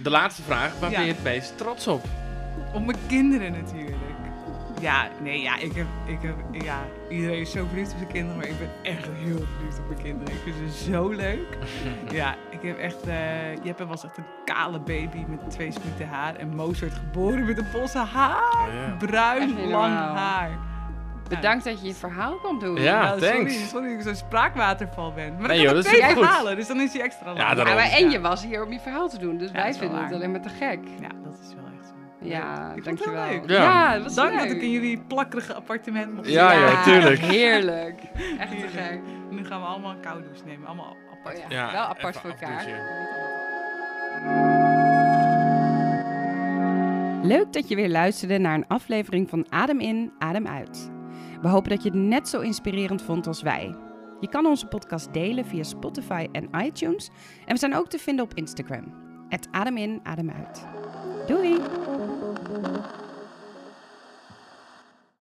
De laatste vraag. Waar Ja. ben je het meest trots op? Op mijn kinderen natuurlijk. Ja, nee, ja, ik heb, ik heb, ja, iedereen is zo verliefd op zijn kinderen, maar ik ben echt heel verliefd op mijn kinderen. Ik vind ze zo leuk. Ja, ik heb echt, eh Jeppe was echt een kale baby met twee smieten haar en Moos werd geboren met een bosse haar. Oh. Bruin, lang haar. Bedankt dat je je verhaal kwam doen. Ja. Nou, thanks. Sorry, sorry dat ik zo'n spraakwaterval ben. Maar Nee, ik twee goed. verhalen, dus dan is hij extra lang. Ja, Ja, daarom. maar en Ja. je was hier om je verhaal te doen, dus Ja, wij vinden het alleen maar te gek. Ja, dat is wel echt zo. Ja, Ik vond het wel dankjewel. leuk. Ja. was Dank leuk. dat ik in jullie plakkerige appartement mocht Ja, zitten. ja, tuurlijk. Heerlijk. Echt te gek. Nu gaan we allemaal een koude douche nemen. Allemaal apart. Oh ja, Ja, wel apart voor elkaar. Leuk dat je weer luisterde naar een aflevering van Adem in, Adem uit. We hopen dat je het net zo inspirerend vond als wij. Je kan onze podcast delen via Spotify en iTunes. En we zijn ook te vinden op Instagram. Het Adem in, Adem uit. Doei!